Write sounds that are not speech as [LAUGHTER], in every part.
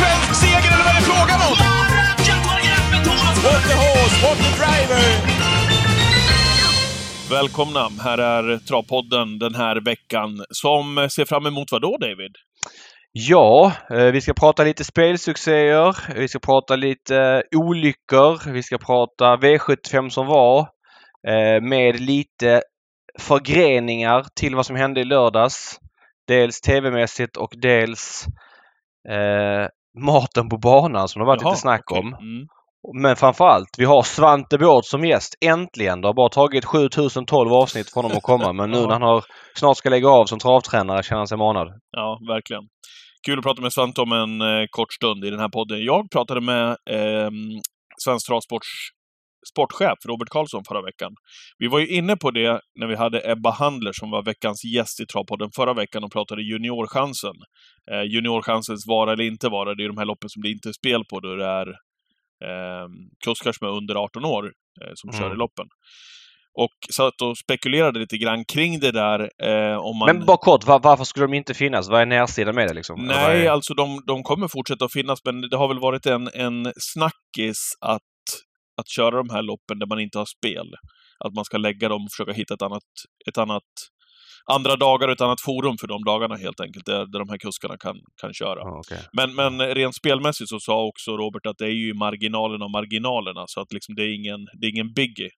svensk seger eller vad är det frågan om? What the horse, what the driver! Välkomna! Här är Travpodden den här veckan som ser fram emot vad då, David? Ja, eh, vi ska prata lite spelsuccéer, vi ska prata lite eh, olyckor, vi ska prata V75 som var eh, med lite förgreningar till vad som hände i lördags. Dels tv-mässigt och dels eh, maten på banan som det har varit Jaha, lite snack okej. om. Mm. Men framförallt, vi har Svante Båth som gäst. Äntligen! Det har bara tagit 7012 avsnitt för honom att komma men nu [LAUGHS] Ja. när han har, snart ska lägga av som travtränare känner han sig manad. Ja, verkligen. Kul att prata med Svante om en eh, kort stund i den här podden. Jag pratade med eh, Svensk Travsports sportchef Robert Karlsson förra veckan. Vi var ju inne på det när vi hade Ebba Handler som var veckans gäst i Travpodden förra veckan och pratade juniorchansen. Eh, juniorchansens vara eller inte vara, det är de här loppen som det inte är spel på då det är eh, kuskar som är under 18 år eh, som Mm. kör i loppen. Och satt och spekulerade lite grann kring det där eh, om man... Men bara kort, var, varför skulle de inte finnas? Vad är närsidan med det liksom? Nej, är... alltså de, de kommer fortsätta att finnas, men det har väl varit en, en snackis att, att köra de här loppen där man inte har spel. Att man ska lägga dem och försöka hitta ett annat, ett annat andra dagar och ett annat forum för de dagarna helt enkelt, där, där de här kuskarna kan, kan köra. Ja, okej. Men, men rent spelmässigt så sa också Robert att det är ju marginalerna av marginalerna, så att liksom det är ingen, det är ingen biggie.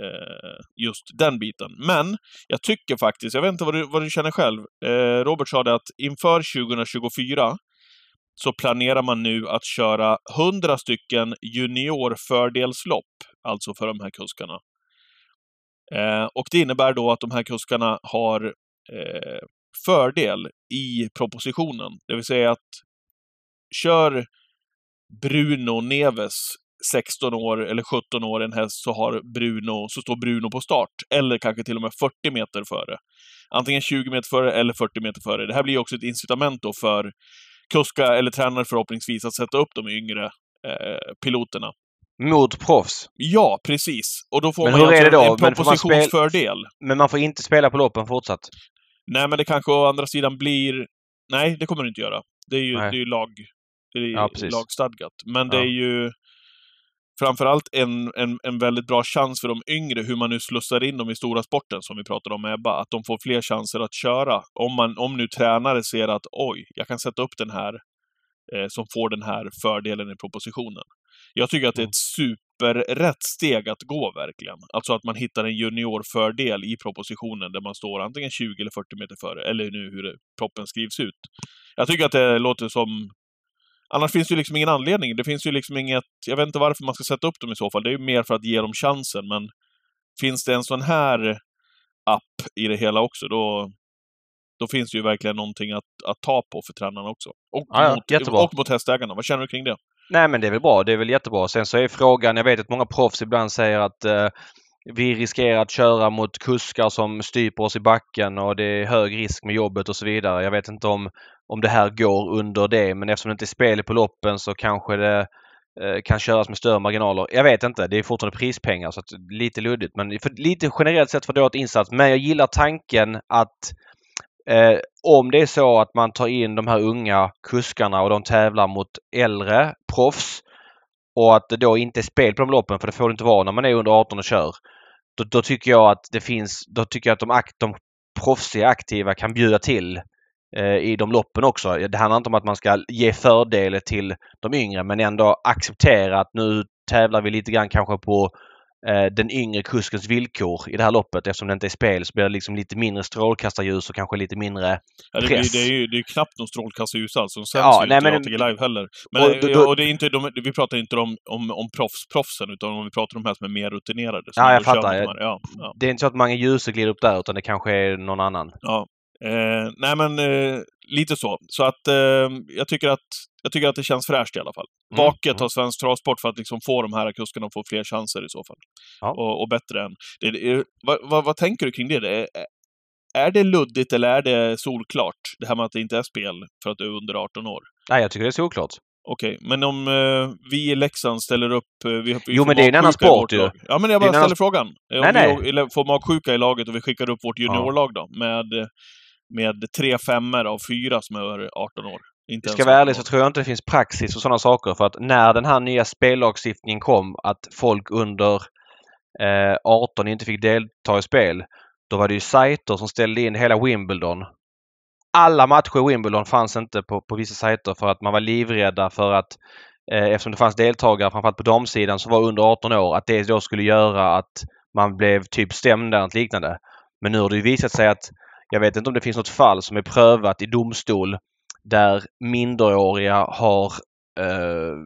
Eh, just den biten. Men jag tycker faktiskt, jag vet inte vad du, vad du känner själv. Eh, Robert sa det att inför 2024 så planerar man nu att köra 100 stycken juniorfördelslopp, alltså för de här kuskarna. Eh, och det innebär då att de här kuskarna har eh, fördel i propositionen. Det vill säga att kör Bruno Neves 16 år eller 17 år en häst så har Bruno, så står Bruno på start. Eller kanske till och med 40 meter före. Antingen 20 meter före eller 40 meter före. Det här blir också ett incitament då för kuskar eller tränare förhoppningsvis att sätta upp de yngre eh, piloterna. Mot proffs. Ja, precis. Och då får Men man hur är alltså det en, då? propositionsfördel. Men man får inte spela på loppen fortsatt. Nej, men det kanske å andra sidan blir... Nej, det kommer du inte göra. Det är ju, Nej. det är ju lag, det är Ja, lagstadgat. Men det Ja. är ju framförallt en, en, en väldigt bra chans för de yngre, hur man nu slussar in dem i stora sporten, som vi pratade om med Ebba, att de får fler chanser att köra. Om, man, om nu tränare ser att oj, jag kan sätta upp den här eh, som får den här fördelen i propositionen. Jag tycker att det är ett superrätt steg att gå verkligen. Alltså att man hittar en juniorfördel i propositionen där man står antingen 20 eller 40 meter före, eller nu hur det, proppen skrivs ut. Jag tycker att det låter som... Annars finns det ju liksom ingen anledning. Det finns ju liksom inget... Jag vet inte varför man ska sätta upp dem i så fall. Det är ju mer för att ge dem chansen, men finns det en sån här app i det hela också, då, då finns det ju verkligen någonting att, att ta på för tränarna också. Och, Ja, mot, jättebra. och mot hästägarna. Vad känner du kring det? Nej men det är väl bra. Det är väl jättebra. Sen så är frågan, jag vet att många proffs ibland säger att eh, vi riskerar att köra mot kuskar som stryper oss i backen och det är hög risk med jobbet och så vidare. Jag vet inte om, om det här går under det men eftersom det inte är spel på loppen så kanske det eh, kan köras med större marginaler. Jag vet inte. Det är fortfarande prispengar så att lite luddigt men för, lite generellt sett för dåligt insats. Men jag gillar tanken att Eh, om det är så att man tar in de här unga kuskarna och de tävlar mot äldre proffs och att det då inte är spel på de loppen, för det får det inte vara när man är under 18 och kör. Då, då tycker jag att det finns, då tycker jag att de, akt, de proffsiga aktiva kan bjuda till i de loppen också. Det handlar inte om att man ska ge fördelar till de yngre men ändå acceptera att nu tävlar vi lite grann kanske på eh, den yngre kuskens villkor i det här loppet. Eftersom det inte är spel så blir det liksom lite mindre strålkastarljus och kanske lite mindre Ja, det, blir, press. det, är ju, det är knappt någon strålkastarljus alls. De sänds Ja, ju nej, inte men- ATG Live heller. Men, och då- och det är inte, de, vi pratar inte om, om, om proffs, proffsen, utan om vi pratar om de här som är mer rutinerade. Ja, jag fattar. de. Ja, ja. Det är inte så att Mange Djuse glider upp där utan det kanske är någon annan. Ja. Eh, nej men eh, lite så. Så att eh, jag, tycker att jag tycker att det känns fräscht i alla fall. Mm, Vaket mm. har Svensk Travsport för att liksom få de här kuskarna att få fler chanser i så fall. Ja. Och, och bättre än... Det, det, vad, vad, vad tänker du kring det? det är, är det luddigt eller är det solklart? Det här med att det inte är spel för att du är under 18 år. Nej, jag tycker det är såklart. Okej, men om eh, vi i Leksand ställer upp... Eh, vi, vi Jo, men det är en annan sport ju. Ja, men jag bara en annan ställer frågan. Eh, Om Nej, vi får magsjuka i laget och vi skickar upp vårt juniorlag då, med, med tre femmor av fyra som är över 18 år. Inte Ska vara ärlig 18 så tror jag inte det finns praxis och sådana saker för att när den här nya spellagstiftningen kom att folk under eh, 18 inte fick delta i spel. Då var det ju sajter som ställde in hela Wimbledon. Alla matcher i Wimbledon fanns inte på, på vissa sajter för att man var livrädda för att eh, eftersom det fanns deltagare framförallt på damsidan som var under 18 år att det då skulle göra att man blev typ stämd eller något liknande. Men nu har det visat sig att jag vet inte om det finns något fall som är prövat i domstol där minderåriga har eh,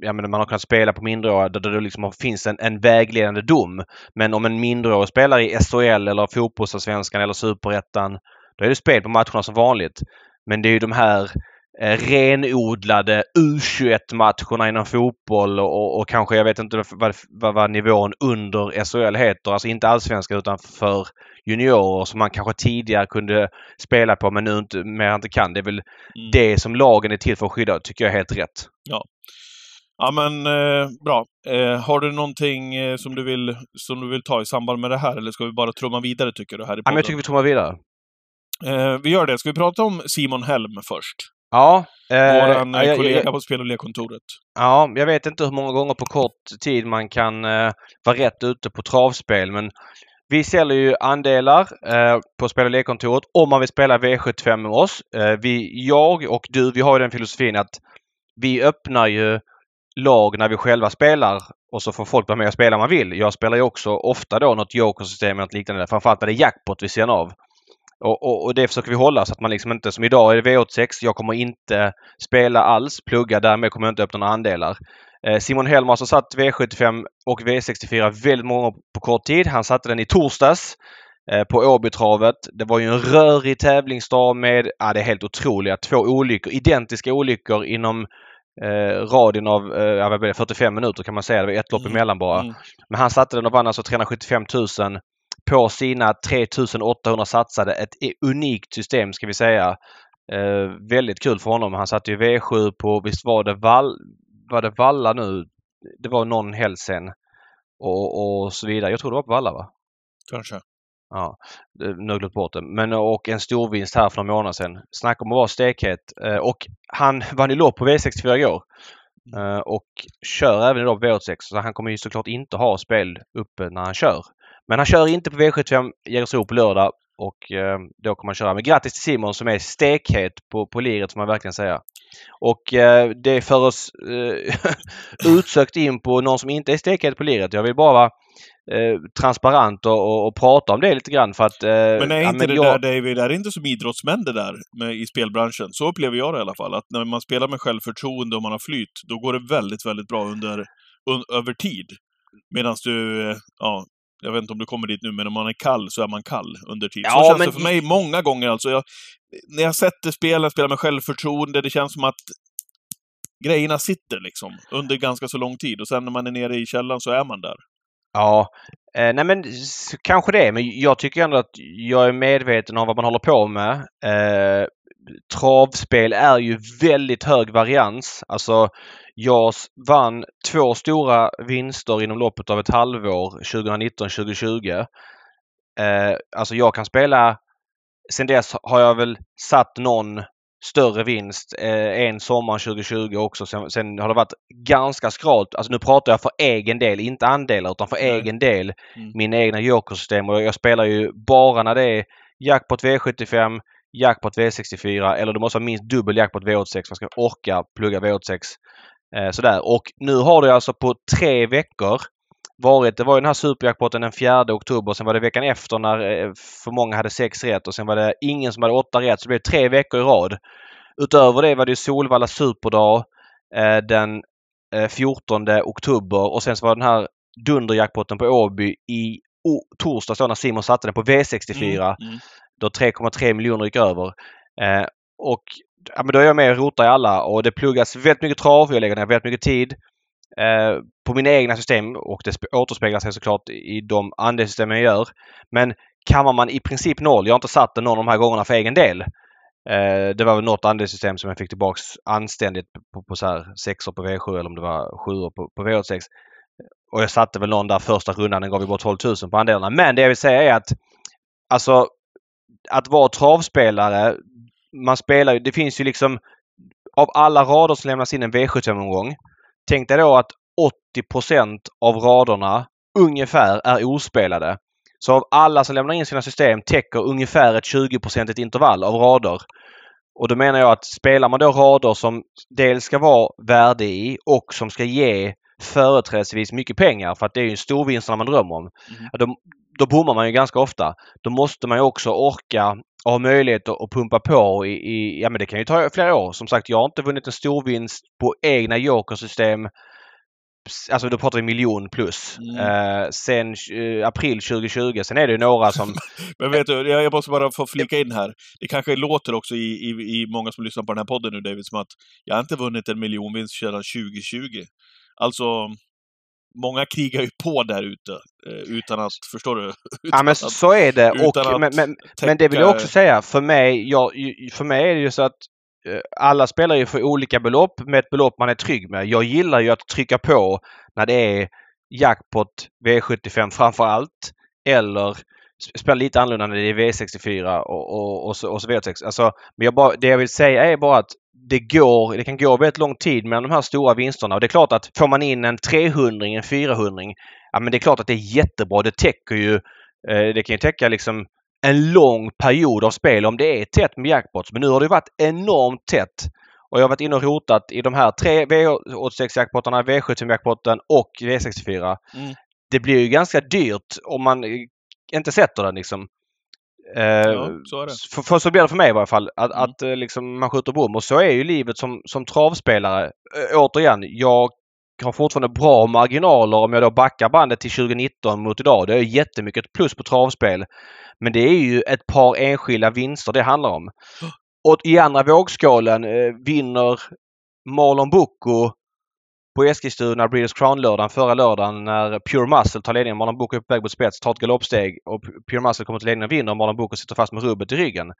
jag menar, man har kunnat spela på minderåriga där det liksom finns en, en vägledande dom. Men om en minderårig spelar i SHL eller fotbollsallsvenskan eller superettan då är det spel på matcherna som vanligt. Men det är ju de här renodlade U21-matcherna inom fotboll och, och, kanske, jag vet inte vad, vad, vad nivån under SHL heter. Alltså inte allsvenskan utan för juniorer som man kanske tidigare kunde spela på men nu inte, mer inte kan. Det är väl Mm. det som lagen är till för att skydda, tycker jag är helt rätt. Ja, men eh, bra. Eh, har du någonting eh, som, du vill, som du vill ta i samband med det här, eller ska vi bara trumma vidare, tycker du, här i Ja, men jag tycker vi trummar vidare. eh, vi gör det. Ska vi prata om Simon Helm först? Ja, eh, Våran eh, kollega jag- på Spel och lekkontoret. Ja, jag vet inte hur många gånger på kort tid man kan eh, vara rätt ute på travspel men vi säljer ju andelar eh, på Spel och lekkontoret om man vill spela V75 med oss. Eh, vi, jag och du, vi har ju den filosofin att vi öppnar ju lag när vi själva spelar och så får folk vara med och spela om man vill. Jag spelar ju också ofta då något jokersystem eller något liknande. Framförallt när det är jackpot vid sidan av. Och, och, och det försöker vi hålla så att man liksom inte, som idag är det V86, jag kommer inte spela alls, plugga, därmed kommer jag inte öppna några andelar. Eh, Simon Helm har alltså satt V75 och V64 väldigt många på kort tid. Han satte den i torsdags eh, på Åbytravet. Det var ju en rörig tävlingsdag med, ja det är helt otroliga, två olyckor, identiska olyckor inom eh, radien av eh, ja, vad blir det, 45 minuter kan man säga. Det var ett lopp Mm. emellan bara. Mm. Men han satte den och vann alltså 375 000 på sina 3800 satsade. Ett unikt system ska vi säga. Eh, väldigt kul för honom. Han satte ju V7 på, visst var det, Val, var det Valla nu? Det var någon helg sen. Och, och så vidare. Jag tror det var på Valla va? Kanske. Ja, nu har bort det. Men och en stor vinst här för några månader sedan. Snacka om att vara stekhet. Eh, och han vann ju lopp på V64 igår. Eh, och kör även idag på V86. Så han kommer ju såklart inte ha spel uppe när han kör. Men han kör inte på V75 Jägersro på lördag. Och eh, då kommer han köra. Men grattis till Simon som är stekhet på, på liret får man verkligen säga. Och eh, det för oss eh, [LAUGHS] utsökt in på någon som inte är stekhet på liret. Jag vill bara vara eh, transparent och, och, och prata om det lite grann för att... Eh, Men är ja, inte det jag- där, David, är det inte som idrottsmän det där med, i spelbranschen? Så upplever jag det i alla fall. Att när man spelar med självförtroende och man har flyt, då går det väldigt, väldigt bra under, un, över tid. Medan du, eh, ja, jag vet inte om du kommer dit nu, men om man är kall så är man kall under tid. Ja, så känns men det för mig många gånger. Alltså jag, när jag sätter spelen, spelar med självförtroende, det känns som att grejerna sitter liksom under ganska så lång tid. Och sen när man är nere i källan så är man där. Ja, eh, nej men kanske det. Men jag tycker ändå att jag är medveten om vad man håller på med. Eh, travspel är ju väldigt hög varians. Alltså jag s- vann två stora vinster inom loppet av ett halvår 2019-2020. Eh, alltså jag kan spela Sen dess har jag väl satt någon större vinst eh, en sommar 2020 också. Sen, sen har det varit ganska skralt. Alltså nu pratar jag för egen del, inte andelar utan för Nej. egen del. Mm. Mina egna jokersystem och jag spelar ju bara när det är jackpot V75, jackpot V64 eller det måste vara minst dubbel jackpot V86 för att man ska orka plugga V86. Eh, sådär. Och nu har det alltså på tre veckor varit, det var ju den här superjackpotten den 4 oktober. Sen var det veckan efter när eh, för många hade sex rätt och sen var det ingen som hade åtta rätt. Så det blev tre veckor i rad. Utöver det var det Solvalla superdag eh, den eh, 14 oktober och sen så var den här dunderjackpotten på Åby i torsdags då när Simon satte den på V64 Mm, mm då 3,3 miljoner gick över. Eh, och ja, men då är jag med och rotar i alla och det pluggas väldigt mycket trav. Jag lägger ner väldigt mycket tid eh, på mina egna system och det återspeglar sig såklart i de andelssystem jag gör. Men kammar man i princip noll. Jag har inte satt den någon av de här gångerna för egen del. Eh, det var väl något andelssystem som jag fick tillbaks anständigt på, på så här sexor på V7 eller om det var sjuor på, på V86. Och jag satte väl någon där första rundan, den gav vi bort 12 000 på andelarna. Men det jag vill säga är att alltså att vara travspelare, man spelar ju, det finns ju liksom av alla rader som lämnas in en V75-omgång. Tänk dig då att 80% av raderna ungefär är ospelade. Så av alla som lämnar in sina system täcker ungefär ett 20-procentigt intervall av rader. Och då menar jag att spelar man då rader som dels ska vara värde i och som ska ge företrädesvis mycket pengar för att det är ju storvinsterna man drömmer om. Mm. Då, då bommar man ju ganska ofta. Då måste man ju också orka och ha möjlighet att pumpa på i, i, ja men det kan ju ta flera år. Som sagt, jag har inte vunnit en storvinst på egna jokersystem Alltså då pratar vi miljon plus. Mm. Eh, sen eh, april 2020. Sen är det ju några som... [LAUGHS] Men vet du, jag måste bara få flika in här. Det kanske låter också i, i, i många som lyssnar på den här podden nu David, som att jag har inte vunnit en miljonvinst sedan 2020. Alltså, många krigar ju på där ute eh, utan att, förstår du? [LAUGHS] ja men så är det. Och, men, men, men, det vill jag också säga, för mig, jag, för mig är det ju så att Eh, alla spelar ju för olika belopp med ett belopp man är trygg med. Jag gillar ju att trycka på när det är jackpot V75 framför allt. Eller spela lite annorlunda när det är V64 och, och, och, så, och så V6. Alltså, men jag bara, det jag vill säga är bara att det går, det kan gå väldigt lång tid mellan de här stora vinsterna. Och det är klart att får man in en 300 en 400 ja men det är klart att det är jättebra. Det täcker ju, eh, det kan ju täcka liksom en lång period av spel om det är tätt med jackpots. Men nu har det varit enormt tätt. Och jag har varit inne och rotat i de här tre V86-jackpotarna, V75-jackpotten och V64. Mm. Det blir ju ganska dyrt om man inte sätter den liksom. Eh, ja, så för, för, så blir det för mig i varje fall. Att, mm. att eh, liksom, man skjuter bom. Och så är ju livet som, som travspelare. Återigen, jag har fortfarande bra marginaler om jag då backar bandet till 2019 mot idag. Det är jättemycket plus på travspel. Men det är ju ett par enskilda vinster det handlar om. [GASPS] Och i andra vågskålen eh, vinner Marlon Bocco på Eskilstuna Breeders Crown-lördagen förra lördagen när Pure Muscle tar ledningen. Marlon Bocco är på väg mot spets, tar ett galoppsteg och Pure Muscle kommer till ledningen och vinner och Marlon Bocco sitter fast med rubbet i ryggen.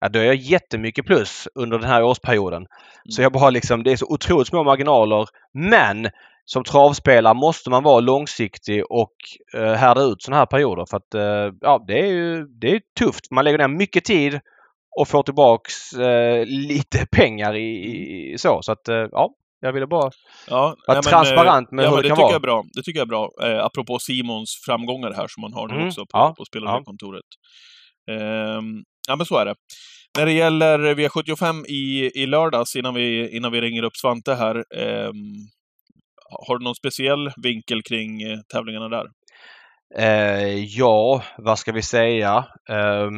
Ja, då är jag jättemycket plus under den här årsperioden. Mm. Så jag bara liksom, det är så otroligt små marginaler. Men som travspelare måste man vara långsiktig och eh, härda ut sådana här perioder för att eh, ja, det är ju det är tufft. Man lägger ner mycket tid och får tillbaks eh, lite pengar i, i, så. Så att eh, ja, jag ville bara ja, vara nej, transparent med ja, hur det, det kan vara. Jag bra. Det tycker jag är bra. Eh, apropå Simons framgångar här som man har nu mm, också på, ja, på spelarkontoret. Ja. Eh, ja, men så är det. När det gäller V75 i, i lördags, innan vi, innan vi ringer upp Svante här, eh, har du någon speciell vinkel kring eh, tävlingarna där? Eh, ja, vad ska vi säga? Eh,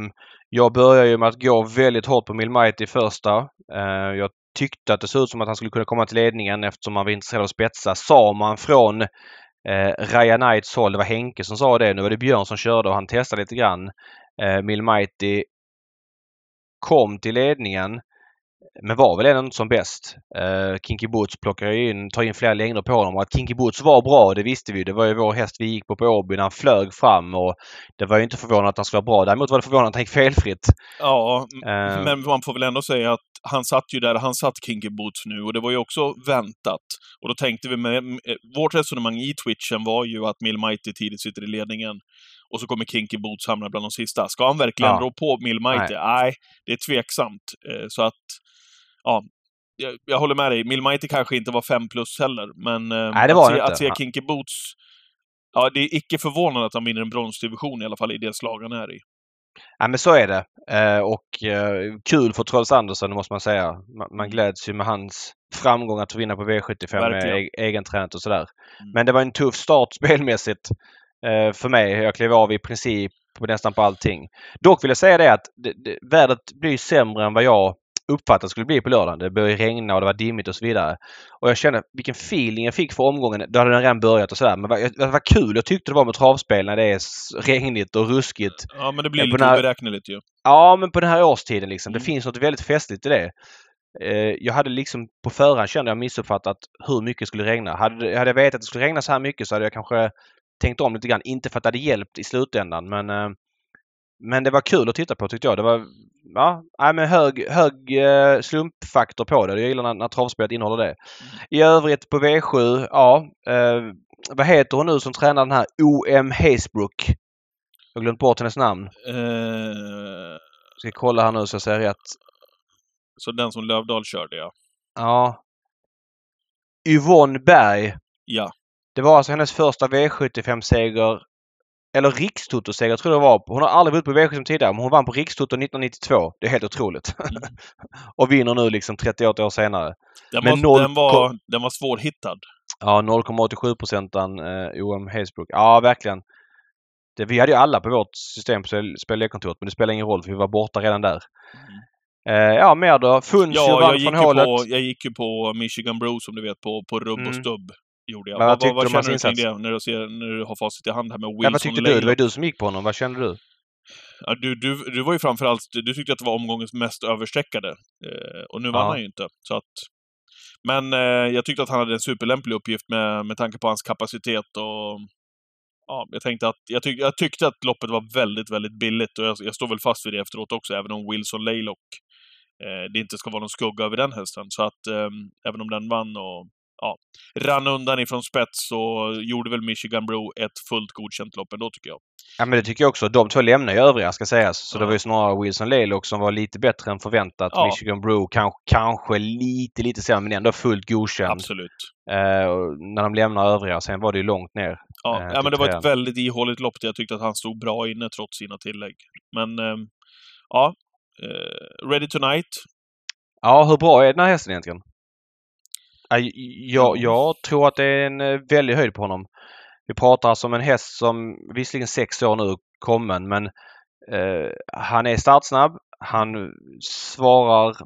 jag började ju med att gå väldigt hårt på Milmighty i första. Eh, jag tyckte att det såg ut som att han skulle kunna komma till ledningen eftersom han var intresserad av att spetsa. Sa man från eh, Ryan Knights håll, det var Henke som sa det. Nu var det Björn som körde och han testade lite grann. Eh, Milmighty kom till ledningen men var väl ändå inte som bäst. Uh, Kinky Boots plockar ju in, tar in flera längder på honom och att Kinky Boots var bra det visste vi. Det var ju vår häst vi gick på på Åby när han flög fram och det var ju inte förvånande att han skulle vara bra. Däremot var det förvånande att han gick felfritt. Ja, uh, men man får väl ändå säga att han satt ju där han satt Kinky Boots nu och det var ju också väntat. Och då tänkte vi med, med vårt resonemang i twitchen var ju att Mill Mighty tidigt sitter i ledningen och så kommer Kinky Boots hamna bland de sista. Ska han verkligen ja. rå på Mill Mighty? Nej. Nej, det är tveksamt. Eh, så att ja, jag, jag, håller med dig. Milmighty kanske inte var 5 plus heller, men eh, Nej, att, se, inte. att se Kinky Boots... Ja, det är icke förvånande att han vinner en bronsdivision i alla fall i det slag han är i. Ja men så är det. Eh, och eh, kul för Trolls Andersen måste man säga. Man, man mm. gläds ju med hans framgång att vinna på V75 Verkligen. med egen tränat och sådär. Mm. Men det var en tuff start spelmässigt eh, för mig. Jag klev av i princip på nästan på allting. Dock vill jag säga det att det, det, vädret blir sämre än vad jag uppfattat skulle bli på lördagen. Det började regna och det var dimmigt och så vidare. Och jag kände vilken feeling jag fick för omgången. Då hade den redan börjat och sådär. Men vad, vad kul jag tyckte det var med travspel när det är regnigt och ruskigt. Ja, men det blir lite här... oberäkneligt ju. Ja, men på den här årstiden liksom. Mm. Det finns något väldigt festligt i det. Eh, jag hade liksom på förhand kände jag missuppfattat hur mycket det skulle regna. Hade, hade jag vetat att det skulle regna så här mycket så hade jag kanske tänkt om lite grann. Inte för att det hade hjälpt i slutändan men eh, men det var kul att titta på tyckte jag. Det var ja, men hög, hög eh, slumpfaktor på det. Jag gillar när, när travspelet innehåller det. I övrigt på V7, ja. Eh, vad heter hon nu som tränar den här OM Hazebrook? Jag har glömt bort hennes namn. Uh... Ska kolla här nu så jag säger rätt. Så den som Lövdahl körde ja. Ja. Yvonne Berg. Ja. Det var alltså hennes första V75-seger eller rikstotoseger tror jag det var. Hon har aldrig vunnit på V75 tidigare men hon vann på rikstoto 1992. Det är helt otroligt. Mm. [LAUGHS] och vinner nu liksom 38 år senare. Den, men var, 0, den, var, den var svårhittad. Ja, 0,87 procentan eh, OM Hazebrook. Ja, verkligen. Det, vi hade ju alla på vårt system på spelkontoret men det spelar ingen roll för vi var borta redan där. Mm. Eh, ja, mer då? Funch ja, vann från hålet. På, jag gick ju på Michigan Bro som du vet på, på rubb mm. och stubb. Gjorde jag. vad, vad, vad känner du kring det när du, ser, när du har facit i hand här med Wilson ja, Vad tyckte du? Det var ju du som gick på honom. Vad kände du? Ja, du, du, du var ju framförallt, du tyckte att det var omgångens mest överstreckade. Eh, och nu vann ja. han ju inte. Så att, men eh, jag tyckte att han hade en superlämplig uppgift med, med tanke på hans kapacitet och ja, jag tänkte att, jag, tyck, jag tyckte att loppet var väldigt, väldigt billigt och jag, jag står väl fast vid det efteråt också, även om Wilson Laylock eh, det inte ska vara någon skugga över den hästen. Så att eh, även om den vann och ja, rann undan ifrån spets så gjorde väl Michigan Bro ett fullt godkänt lopp ändå tycker jag. Ja men det tycker jag också. De två lämnar ju övriga ska sägas. Så ja. det var ju snarare Wilson Laylock som var lite bättre än förväntat. Ja. Michigan Bro kanske, kanske lite, lite sämre men ändå fullt godkänd. Absolut. Eh, när de lämnar övriga. Sen var det ju långt ner. Ja, eh, ja men det var ett väldigt ihåligt lopp jag tyckte att han stod bra inne trots sina tillägg. Men eh, ja, Ready Tonight. Ja, hur bra är den här hästen egentligen? Jag, jag tror att det är en eh, väldig höjd på honom. Vi pratar alltså om en häst som visserligen sex år nu kommen men eh, han är startsnabb. Han svarar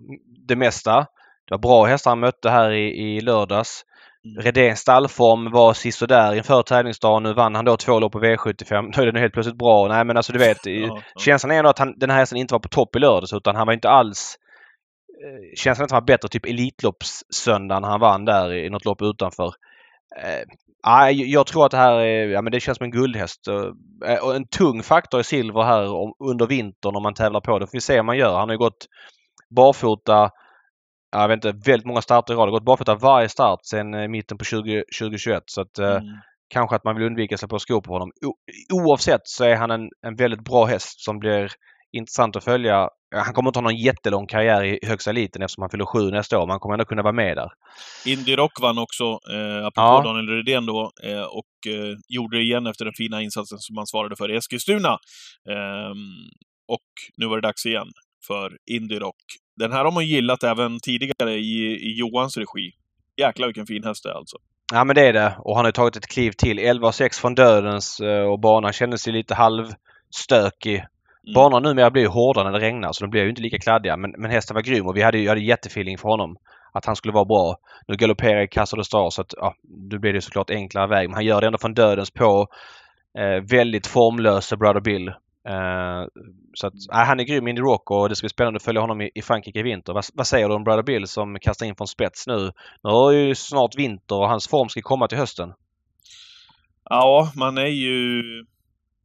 det mesta. Det var bra hästar han mötte här i, i lördags. Mm. Redéns stallform var sisådär inför tävlingsdagen. Nu vann han då två lopp på V75. Nu är den helt plötsligt bra. Nej men alltså du vet. ja, ja. Känslan är ändå att han, den här hästen inte var på topp i lördags utan han var inte alls Eh, känns att han var bättre typ Elitloppssöndagen han vann där i något lopp utanför. Eh, jag tror att det här är, ja men det känns som en guldhäst. Eh, och en tung faktor i silver här under vintern om man tävlar på det. Får vi se om man gör. Han har ju gått barfota, jag vet inte, väldigt många starter i rad. Gått barfota varje start sedan mitten på 20, 2021. Så att mm. kanske att man vill undvika sig på skor på honom. O, oavsett så är han en, en väldigt bra häst som blir intressant att följa. Han kommer inte ha någon jättelång karriär i högsta eliten eftersom han fyller sju nästa år, men han kommer ändå kunna vara med där. Indy Rock vann också, eh, apropå ja. Daniel Rydén då, eh, och eh, gjorde det igen efter den fina insatsen som han svarade för i Eskilstuna. Eh, och nu var det dags igen för Indy Rock. Den här har man gillat även tidigare i, i Johans regi. Jäklar vilken fin häst det är alltså. Ja men det är det. Och han har tagit ett kliv till. 11,6 från dödens eh, och banan kändes ju lite halvstökig Mm. Banorna numera blir ju hårdare när det regnar så de blir ju inte lika kladdiga. Men, men hästen var grym och vi hade ju hade jättefeeling för honom. Att han skulle vara bra. Nu galopperar i Casa de Star så att ja, då blir det såklart enklare väg. Men han gör det ändå från dödens på. Eh, väldigt formlösa Brother Bill. Eh, så att, äh, han är grym Indy Rock och det ska bli spännande att följa honom i, i Frankrike i vinter. Vad, vad, säger du om Brother Bill som kastar in från spets nu? Nu är ju snart vinter och hans form ska komma till hösten. Ja, man är ju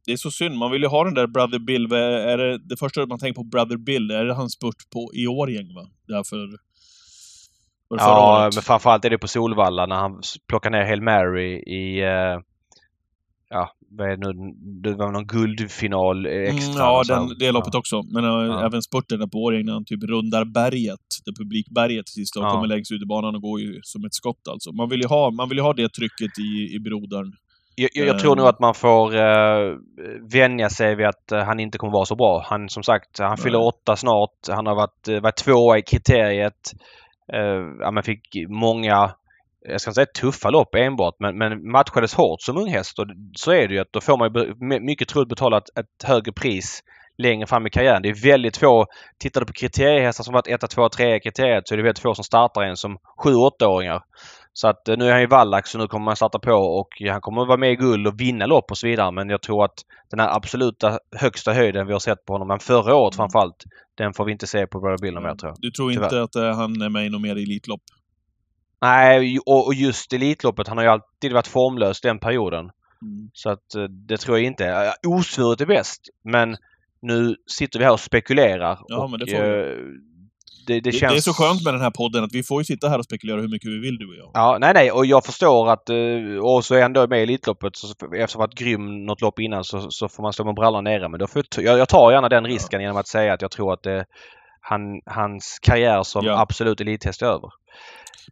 det är så synd. Man vill ju ha den där Brother Bill. Är det, det första man tänker på Brother Bill, är det hans spurt på i Årjäng va? Därför... Ja, året. men framförallt är det på Solvalla när han plockar ner Hail Mary i... Uh, ja, vad är det nu? Det var någon guldfinal extra. Mm, ja, den, det loppet ja. också. Men uh, ja. även spurten där på Årjäng när han typ rundar berget, det publikberget sist och ja. kommer längst ut i banan och går ju som ett skott alltså. Man vill ju ha, man vill ha det trycket i, i brodern. Jag, jag, tror nog ehm. att man får uh, vänja sig vid att uh, han inte kommer vara så bra. Han som sagt, han fyller åtta snart. Han har varit, uh, varit tvåa i kriteriet. Uh, ja, man fick många, jag ska inte säga tuffa lopp enbart, men, men matchades hårt som ung häst. Och så är det ju att då får man ju mycket troligt betala ett, ett högre pris längre fram i karriären. Det är väldigt få, tittar du på kriteriehästar som varit 1, 2, 3 i kriteriet så är det väldigt få som startar en som 7-8-åringar. Så att eh, nu är han ju vallack så nu kommer man starta på och han kommer att vara med i guld och vinna lopp och så vidare. Men jag tror att den här absoluta högsta höjden vi har sett på honom, men förra året mm. framförallt, den får vi inte se på Brother Bill mer tror jag. Du tror Tyvärr. inte att uh, han är med i något mer Elitlopp? Nej, och, och just Elitloppet, han har ju alltid varit formlös den perioden. Mm. Så att uh, det tror jag inte. Osvuret är bäst, men nu sitter vi här och spekulerar. Ja, och, men det får vi det, det, känns... det, är så skönt med den här podden att vi får ju sitta här och spekulera hur mycket vi vill du och jag. Ja, nej, nej. Och jag förstår att eh, och så är jag ändå med i Elitloppet. Så eftersom varit grym något lopp innan så, så får man stå med brallan nere. Men då får jag, jag tar gärna den risken ja. genom att säga att jag tror att det, han, hans karriär som Ja. absolut elithäst är över.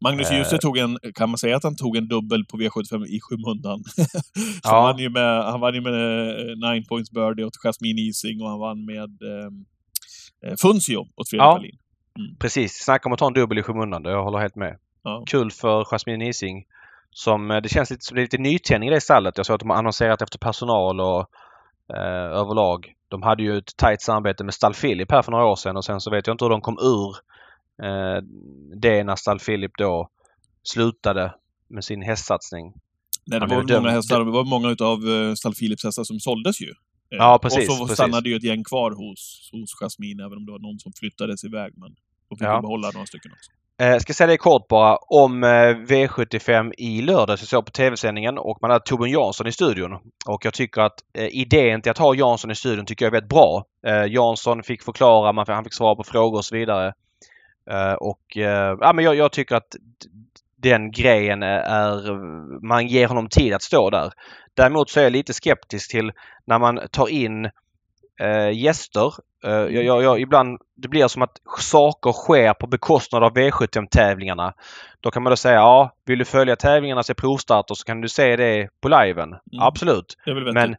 Magnus Eh. Djuse tog en, kan man säga att han tog en dubbel på V75 i skymundan? [LAUGHS] Ja. han, vann ju med, han vann ju med eh, nine points birdie åt Jasmine Ising och han vann med eh, eh, Funzio åt Fredrik Ja. Wallin. Precis, snacka om att ta en dubbel i skymundan. Jag håller helt med. Ja. Kul för Jasmine Ising. Som, eh, det känns lite som det är lite nytändning i det stallet. Jag såg att de har annonserat efter personal och eh, överlag. De hade ju ett tajt samarbete med Stall Philip här för några år sedan och sen så vet jag inte hur de kom ur eh, det när Stall Philip då slutade med sin hästsatsning. Nej, det var många hästar, det var många utav uh, Stall Philips hästar som såldes ju. Eh, Ja, precis, Och så precis. stannade ju ett gäng kvar hos, hos Jasmine, även om det var någon som flyttades iväg. Men de fick Ja. ju behålla några stycken också. Eh, ska säga det kort bara om eh, V75 i lördags. Jag såg på tv-sändningen och man hade Torbjörn Jansson i studion. Och jag tycker att eh, idén till att ha Jansson i studion tycker jag är väldigt bra. Eh, Jansson fick förklara, man, han fick svara på frågor och så vidare. Och ja, men jag, jag tycker att den grejen är, man ger honom tid att stå där. Däremot så är jag lite skeptisk till när man tar in eh, gäster. Eh, jag, jag, jag, ibland det blir som att saker sker på bekostnad av V75-tävlingarna. Då kan man då säga ja, vill du följa tävlingarna se provstarter så kan du se det på liven. Absolut. Är väl Men-.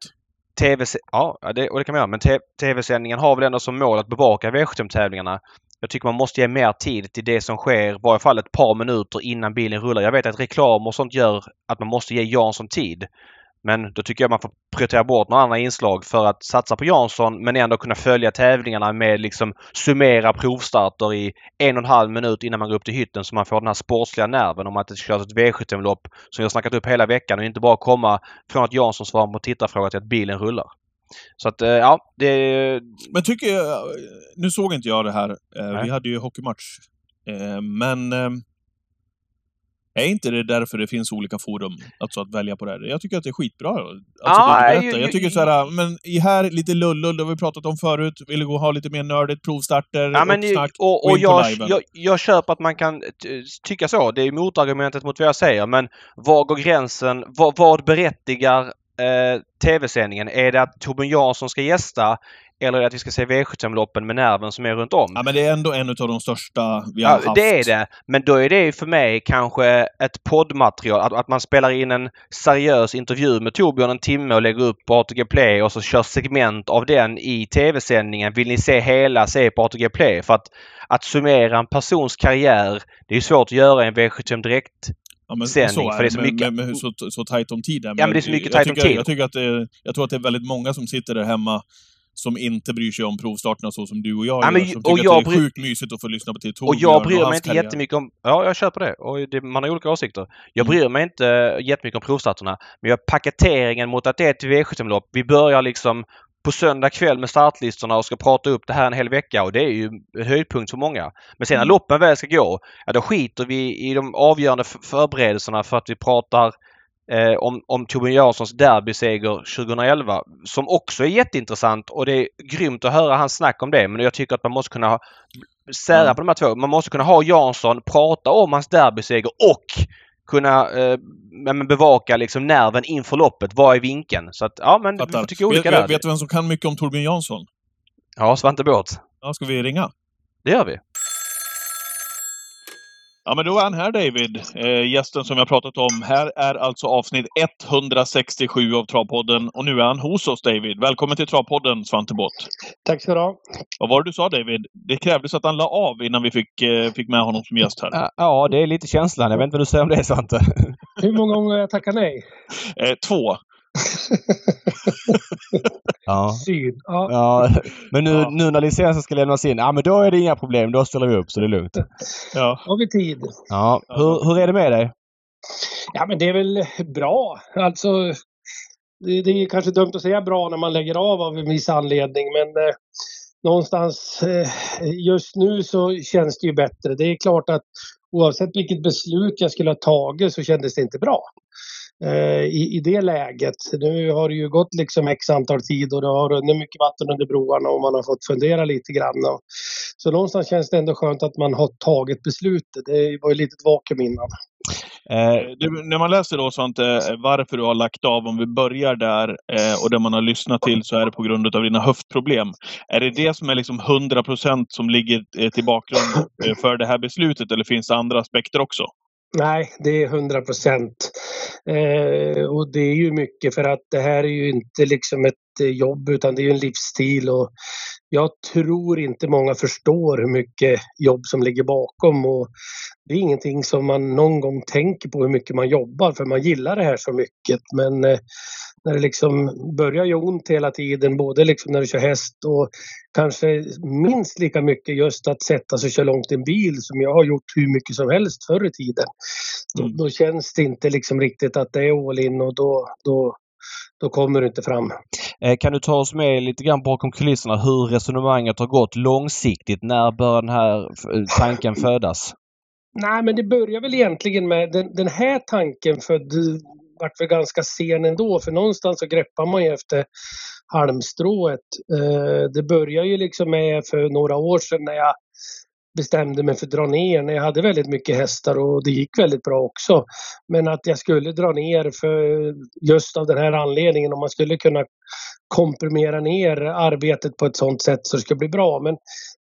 TV, ja, det, och det kan man göra. Men TV-sändningen har väl ändå som mål att bevaka V75-tävlingarna. Jag tycker man måste ge mer tid till det som sker, i varje fall ett par minuter innan bilen rullar. Jag vet att reklam och sånt gör att man måste ge Jansson tid. Men då tycker jag man får prioritera bort några andra inslag för att satsa på Jansson men ändå kunna följa tävlingarna med liksom summera provstarter i en och en halv minut innan man går upp till hytten så man får den här sportsliga nerven om att det körs ett V75-lopp som har snackat upp hela veckan och inte bara komma från att Jansson svarar på tittarfråga till att bilen rullar. Så att eh, ja, det... Men tycker jag, nu såg inte jag det här. Eh, Nej. Vi hade ju hockeymatch. Eh, Men är inte det därför det finns olika forum? Alltså att välja på det här? Jag tycker att det är skitbra. Alltså Ja, det du berättar. Jag tycker så här, men i här lite lullull, det har vi pratat om förut. Vill du gå och ha lite mer nördigt, provstarter, Ja, men, uppsnack. och, och på jag, jag, jag köper att man kan tycka så. Det är motargumentet mot vad jag säger. Men var går gränsen? Vad, vad berättigar eh, tv-sändningen? Är det att Torbjörn Jansson ska gästa? Eller att vi ska se V75-loppen med nerven som är runt om? Ja, men det är ändå en av de största vi har Ja, haft. det är det. Men då är det för mig kanske ett poddmaterial. Att, att man spelar in en seriös intervju med Torbjörn en timme och lägger upp på ATG Play och så kör segment av den i tv-sändningen. Vill ni se hela, se på ATG Play. För att, att summera en persons karriär, det är svårt att göra i en V75 Direkt. Ja, men sändning, så är för det är så men- mycket- men- men så, så tajt om tiden. Ja, men det är så mycket tajt om tid. Jag, tycker att det, jag tror att det är väldigt många som sitter där hemma som inte bryr sig om provstarterna så som du och jag Ja, men gör. Som och tycker jag att det är sjukt mysigt att få lyssna på till Och jag bryr mig inte karriär. jättemycket om... Ja, jag köper det. Och det, man har olika åsikter. Jag Mm. bryr mig inte jättemycket om provstarterna. Men jag paketeringen mot att det är ett V75-lopp. Vi börjar liksom på söndag kväll med startlistorna och ska prata upp det här en hel vecka och det är ju en höjdpunkt för många. Men sen när Mm. loppen väl ska gå, ja då skiter vi i de avgörande förberedelserna för att vi pratar eh, om, om Torbjörn Janssons derbyseger 2011 som också är jätteintressant och det är grymt att höra hans snack om det. Men jag tycker att man måste kunna ha- sära Mm. på de här två. Man måste kunna ha Jansson prata om hans derbyseger och kunna eh, bevaka liksom nerven inför loppet. Vad är vinkeln? Så att ja, men vi Fattar. får tycka olika vet, där. vet du vem som kan mycket om Torbjörn Jansson? Ja, Svante Båth. Ja, ska vi ringa? Det gör vi. Ja, men då är han här David. Eh, gästen som jag pratat om. Här är alltså avsnitt 167 av Travpodden och nu är han hos oss David. Välkommen till Travpodden Svante Båth. Tack ska du ha. Vad var det du sa David? Det krävdes att han la av innan vi fick, eh, fick med honom som gäst här. Ja, det är lite känslan. Jag vet inte vad du säger om det Svante. Hur många gånger har jag tackat nej? Eh, två. Ja. Syd. Ja. Ja, men nu, Ja. nu när licensen ska lämnas in, ja men då är det inga problem. Då ställer vi upp så det är lugnt. Ja. Har vi tid? Ja, hur, hur är det med dig? Ja, men det är väl bra. Alltså, det, det är kanske dumt att säga bra när man lägger av av en viss anledning, men eh, någonstans eh, just nu så känns det ju bättre. Det är klart att oavsett vilket beslut jag skulle ha tagit så kändes det inte bra. Eh, i, i det läget. Nu har det ju gått liksom x antal tid och det har runnit mycket vatten under broarna och man har fått fundera lite grann. Så någonstans känns det ändå skönt att man har tagit beslutet. Det var ju lite vakuum innan. Eh, du, när man läser då sånt, eh, varför du har lagt av, om vi börjar där eh, och det man har lyssnat till så är det på grund av dina höftproblem. Är det det som är liksom 100% som ligger eh, till bakgrund eh, för det här beslutet eller finns det andra aspekter också? Nej, det är 100 procent. Eh, och det är ju mycket för att det här är ju inte liksom ett jobb utan det är en livsstil och jag tror inte många förstår hur mycket jobb som ligger bakom och det är ingenting som man någon gång tänker på hur mycket man jobbar för man gillar det här så mycket. Men eh, när det liksom börjar göra ont hela tiden, både liksom när du kör häst och kanske minst lika mycket just att sätta sig och köra långt i en bil som jag har gjort hur mycket som helst förr i tiden. Mm. Då, då, känns det inte liksom riktigt att det är all in och då, då, då kommer du inte fram. Eh, kan du ta oss med lite grann bakom kulisserna hur resonemanget har gått långsiktigt? När bör den här tanken födas? Nej, men det börjar väl egentligen med den, den här tanken född vart väl ganska sen ändå för någonstans så greppar man ju efter halmstrået. Eh, det började ju liksom med för några år sedan när jag bestämde mig för att dra ner när jag hade väldigt mycket hästar och det gick väldigt bra också. Men att jag skulle dra ner för just av den här anledningen om man skulle kunna komprimera ner arbetet på ett sådant sätt så det skulle bli bra. Men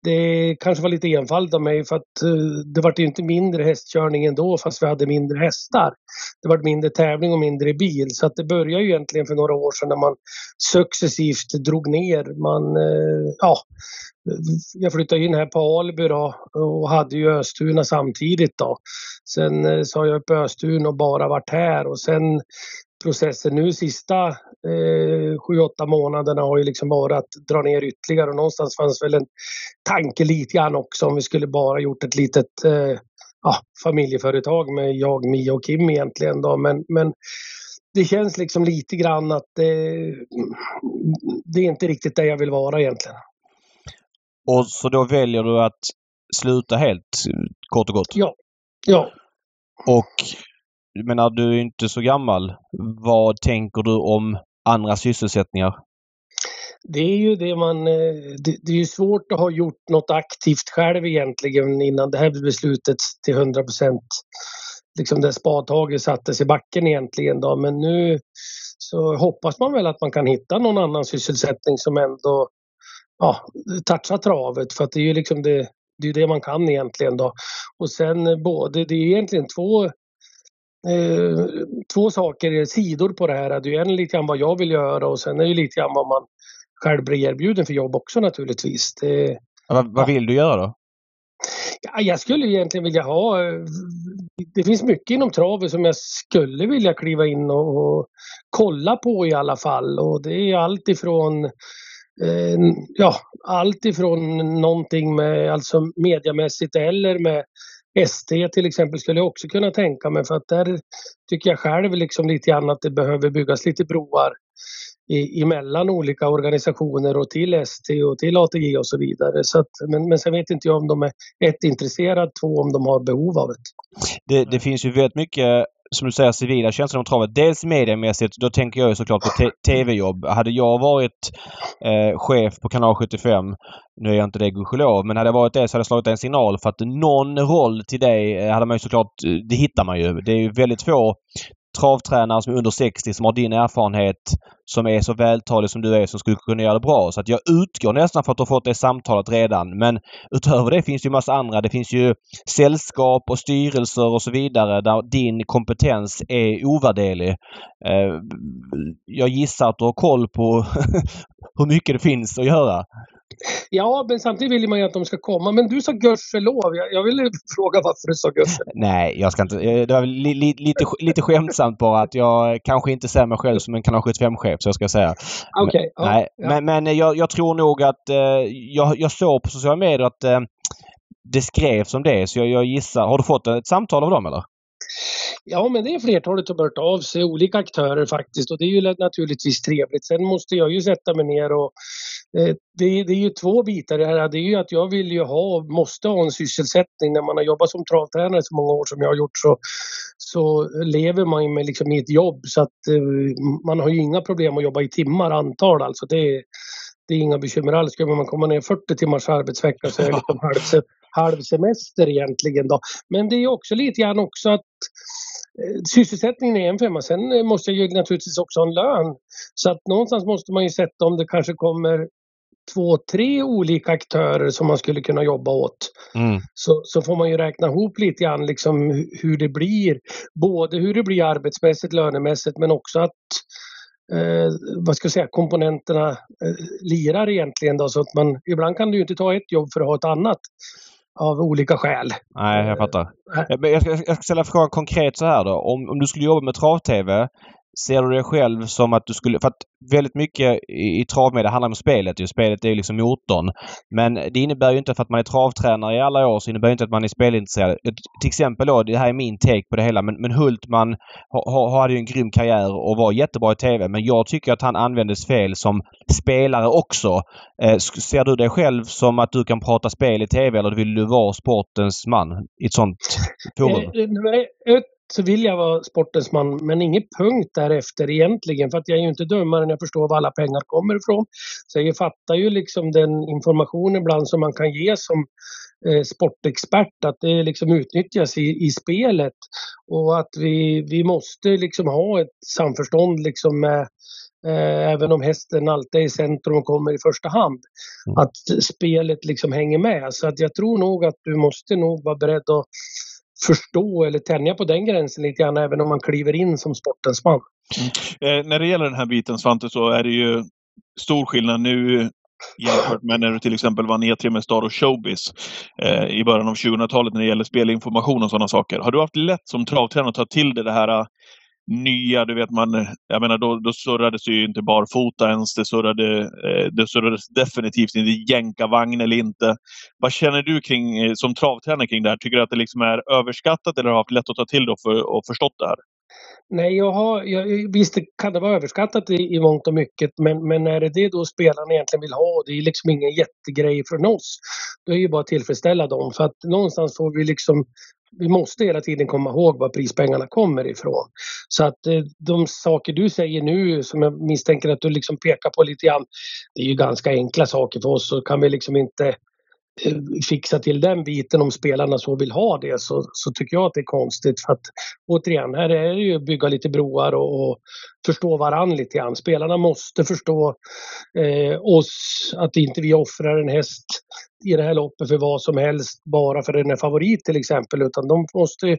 det kanske var lite enfald av mig för att eh, det var inte mindre hästkörning ändå fast vi hade mindre hästar. Det var mindre tävling och mindre bil så att det började ju egentligen för några år sedan när man successivt drog ner. Man, eh, ja, jag flyttade in här på Alby då och hade ju Östuna samtidigt då. Sen eh, sa jag upp Östuna och bara varit här och sen processen nu sista eh, sju, åtta månaderna har ju liksom varit att dra ner ytterligare och någonstans fanns väl en tanke lite grann också om vi skulle bara gjort ett litet eh, ja, familjeföretag med jag, Mia och Kim egentligen då. Men, men det känns liksom lite grann att det, det är inte riktigt där jag vill vara egentligen. Och så då väljer du att sluta helt kort och gott? Ja. Ja. Och menar, du är inte så gammal. Vad tänker du om andra sysselsättningar? Det är ju det man... Eh, det, det är ju svårt att ha gjort något aktivt själv egentligen innan det här beslutet till 100 procent. Liksom det spadtaget sattes i backen egentligen då. Men nu så hoppas man väl att man kan hitta någon annan sysselsättning som ändå ja, touchar travet för att det är ju liksom det, det är det man kan egentligen då. Och sen både, det är egentligen två eh, två saker, sidor på det här. Det är en lite grann vad jag vill göra och sen är det lite grann vad man själv blir erbjuden för jobb också naturligtvis. Det, vad, vad vill du göra då? Ja, jag skulle egentligen vilja ha... Det finns mycket inom travet som jag skulle vilja kliva in och, och kolla på i alla fall och det är allt ifrån eh, Eh, ja, allt ifrån någonting med alltså mediamässigt eller med ST till exempel skulle jag också kunna tänka mig för att där tycker jag själv liksom lite grann att det behöver byggas lite broar i, emellan olika organisationer och till ST och till ATG och så vidare. Så att, men, men sen vet inte jag om de är ett intresserade, två om de har behov av det. Det, det finns ju väldigt mycket som du säger, civila tjänster om travet. Dels mediemässigt, då tänker jag såklart på tv-jobb. Hade jag varit eh, chef på kanal 75, nu är jag inte det gudskelov, men hade jag varit det så hade jag slagit en signal för att någon roll till dig eh, hade man ju såklart, eh, det hittar man ju. Det är ju väldigt få travtränare som är under 60 som har din erfarenhet som är så vältalig som du är som skulle kunna göra det bra. Så att jag utgår nästan för att du har fått det samtalet redan. Men utöver det finns det ju massa andra. Det finns ju sällskap och styrelser och så vidare där din kompetens är ovärderlig. Eh, jag gissar att du har koll på [LAUGHS] hur mycket det finns att göra. Ja, men samtidigt vill man ju att de ska komma. Men du sa gudskelov. Jag, jag ville [LAUGHS] fråga varför du sa gudskelov. Nej, jag ska inte. Det var li, li, lite, lite skämtsamt bara att jag kanske inte ser mig själv som en kanal 75-chef, så jag ska säga. Okej. Okay, ja, nej, ja. men, men jag, jag, tror nog att eh, jag, jag såg på sociala medier att eh, det skrevs om det, så jag, jag gissar. Har du fått ett samtal av dem eller? Ja, men det är flertalet som hört av sig, olika aktörer faktiskt och det är ju naturligtvis trevligt. Sen måste jag ju sätta mig ner och Eh, det, det, är ju två bitar det här. Det är ju att jag vill ju ha, måste ha en sysselsättning. När man har jobbat som travtränare så många år som jag har gjort så, så lever man ju med liksom i ett jobb så att man har ju inga problem att jobba i timmar antal alltså. Det, det är inga bekymmer alls. Skulle man komma ner 40 timmars arbetsvecka så är det [LAUGHS] liksom halv, halv semester egentligen då. Men det är också lite grann också att eh, sysselsättningen är en femma. Sen måste jag ju naturligtvis också ha en lön. Så att någonstans måste man ju sätta om det kanske kommer två, tre olika aktörer som man skulle kunna jobba åt. Mm. Så, så får man ju räkna ihop lite grann liksom hur det blir. Både hur det blir arbetsmässigt, lönemässigt men också att eh, vad ska jag säga, komponenterna eh, lirar egentligen. Då, så att man, ibland kan du inte ta ett jobb för att ha ett annat av olika skäl. Nej, jag fattar. Äh. Jag ska, jag ska ställa frågan konkret så här då. Om, om du skulle jobba med trav-tv Ser du dig själv som att du skulle... För att väldigt mycket i, i travmedia handlar om spelet. Ju. Spelet är ju liksom motorn. Men det innebär ju inte för att man är travtränare i alla år så innebär det inte att man är spelintresserad. Till exempel då, det här är min take på det hela, men, men Hultman ha, hade ju en grym karriär och var jättebra i TV. Men jag tycker att han användes fel som spelare också. Eh, ser du dig själv som att du kan prata spel i TV eller vill du vara sportens man i ett sånt forum? Så vill jag vara sportens man, men ingen punkt därefter egentligen. För att jag är ju inte dummare än jag förstår var alla pengar kommer ifrån. Så jag fattar ju liksom den informationen ibland som man kan ge som eh, sportexpert, att det liksom utnyttjas i, i spelet. Och att vi, vi måste liksom ha ett samförstånd liksom med eh, även om hästen alltid är i centrum och kommer i första hand. Mm. Att spelet liksom hänger med. Så att jag tror nog att du måste nog vara beredd att förstå eller tänja på den gränsen lite grann även om man kliver in som sportens man. Mm. Eh, när det gäller den här biten Svante så är det ju stor skillnad nu jämfört med när du till exempel vann E3 med Star och Showbiz eh, i början av 2000-talet när det gäller spelinformation och sådana saker. Har du haft lätt som travtränare att ta till dig det här nya, du vet man, jag menar då, då surrades ju inte barfota ens, det, surrade, eh, det surrades definitivt inte jänkarvagn eller inte. Vad känner du kring, eh, som travtränare kring det här? Tycker du att det liksom är överskattat eller har haft lätt att ta till det för, och förstått det här? Nej, jag har, jag, visst kan det vara överskattat i, i mångt och mycket men, men är det det då spelarna egentligen vill ha, det är liksom ingen jättegrej från oss, då är det ju bara att tillfredsställa dem. För att någonstans får vi liksom vi måste hela tiden komma ihåg var prispengarna kommer ifrån. Så att eh, de saker du säger nu som jag misstänker att du liksom pekar på lite grann, det är ju ganska enkla saker för oss så kan vi liksom inte Eh, fixa till den biten om spelarna så vill ha det så, så tycker jag att det är konstigt. För att återigen, här är det ju att bygga lite broar och, och förstå varann lite grann. Spelarna måste förstå eh, oss, att inte vi offrar en häst i det här loppet för vad som helst bara för den är favorit till exempel utan de måste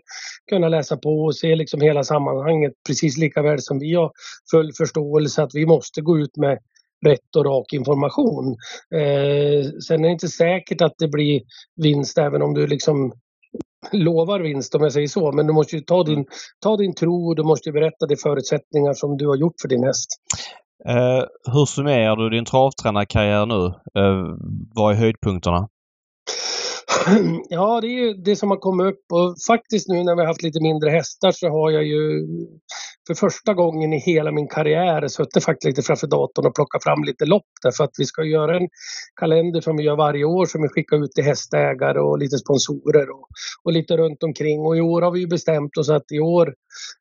kunna läsa på och se liksom hela sammanhanget precis lika väl som vi har full förståelse att vi måste gå ut med rätt och rak information. Eh, sen är det inte säkert att det blir vinst även om du liksom lovar vinst om jag säger så. Men du måste ju ta din, ta din tro och du måste berätta de förutsättningar som du har gjort för din häst. Eh, hur summerar du din travtränarkarriär nu? Eh, vad är höjdpunkterna? [LAUGHS] Ja, det är ju det som har kommit upp och faktiskt nu när vi har haft lite mindre hästar så har jag ju för första gången i hela min karriär suttit faktiskt lite framför datorn och plockat fram lite lopp därför att vi ska göra en kalender som vi gör varje år som vi skickar ut till hästägare och lite sponsorer och, och lite runt omkring och i år har vi bestämt oss att i år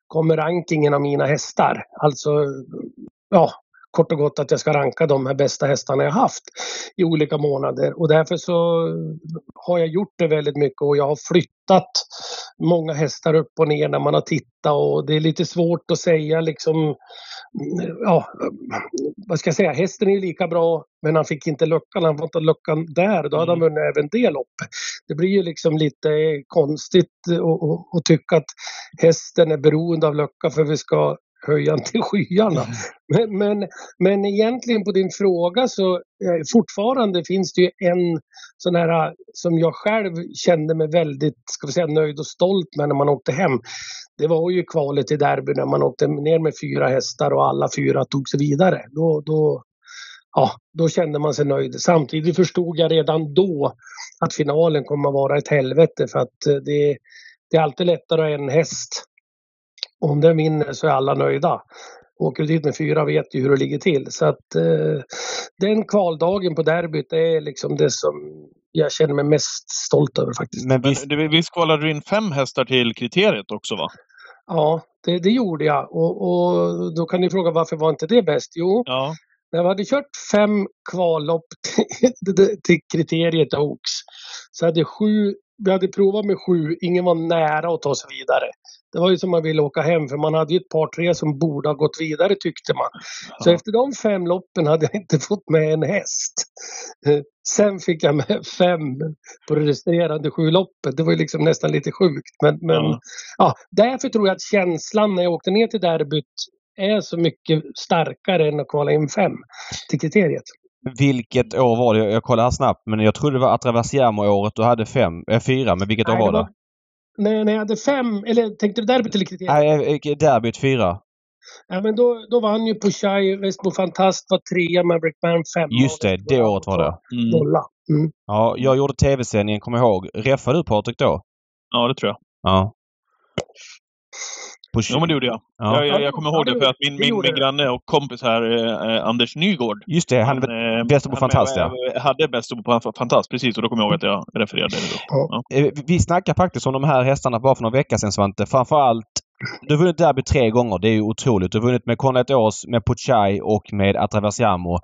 kommer rankingen av mina hästar. Alltså ja, kort och gott att jag ska ranka de här bästa hästarna jag haft i olika månader. Och därför så har jag gjort det väldigt mycket och jag har flyttat många hästar upp och ner när man har tittat och det är lite svårt att säga liksom ja, vad ska jag säga, hästen är lika bra men han fick inte luckan, han fått luckan där, då hade han mm. vunnit även det loppet. Det blir ju liksom lite konstigt att tycka att hästen är beroende av lucka för vi ska höja till skyarna. [LAUGHS] Men, men, men egentligen på din fråga så eh, fortfarande finns det ju en sån här som jag själv kände mig väldigt ska vi säga, nöjd och stolt med när man åkte hem. Det var ju kvalet i derby när man åkte ner med fyra hästar och alla fyra tog sig vidare. Då, då, ja, då kände man sig nöjd. Samtidigt förstod jag redan då att finalen kommer att vara ett helvete för att eh, det, det är alltid lättare att ha en häst om den vinner så är alla nöjda. Åker du dit med fyra vet ju hur det ligger till. Så att eh, den kvaldagen på derbyt är liksom det som jag känner mig mest stolt över faktiskt. Men visst, visst kvalade du in fem hästar till kriteriet också va? Ja, det, det gjorde jag. Och, och, då kan ni fråga varför var inte det bäst? Jo, ja. när vi hade kört fem kvallopp till, [LAUGHS] till kriteriet Oaks så hade sju vi hade provat med sju, ingen var nära att ta sig vidare. Det var ju som man ville åka hem för man hade ju ett par tre som borde ha gått vidare tyckte man. Så efter de fem loppen hade jag inte fått med en häst. Sen fick jag med fem på det resterande sju loppet. Det var ju liksom nästan lite sjukt. Men, men ja. ja. därför tror jag att känslan när jag åkte ner till derbyt är så mycket starkare än att kvala in fem till kriteriet. Vilket år var det? Jag kollar här snabbt men jag trodde det var Atraversiamo-året du hade fem, äh, fyra. Men vilket Nej, år var det? Var, nej, när jag hade fem, eller tänkte du derbyt eller kriteriet? Nej, derbyt fyra. Ja, men då, då vann ju Puchai, Westbo Fantast var trea, Maverick Man femma. Just det, det året var det. Mm. Mm. Ja, jag gjorde tv-sändningen, kommer jag ihåg. Räffade du Patrik då? Ja, det tror jag. Ja. På ja, men det gjorde jag. Ja. Jag, jag, jag kommer ihåg det för att min, min, min granne och kompis här, eh, Anders Nygård. Just det, han är eh, bäst på Fantast ja. Hade bäst på Fantast, precis. Och då kommer jag ihåg att jag refererade det då. Ja. Eh, vi snackade faktiskt om de här hästarna bara för några veckor sedan Svante. Framförallt du har vunnit derby tre gånger. Det är ju otroligt. Du har vunnit med Conrad Ås, med Puchai och med Atraversiamo.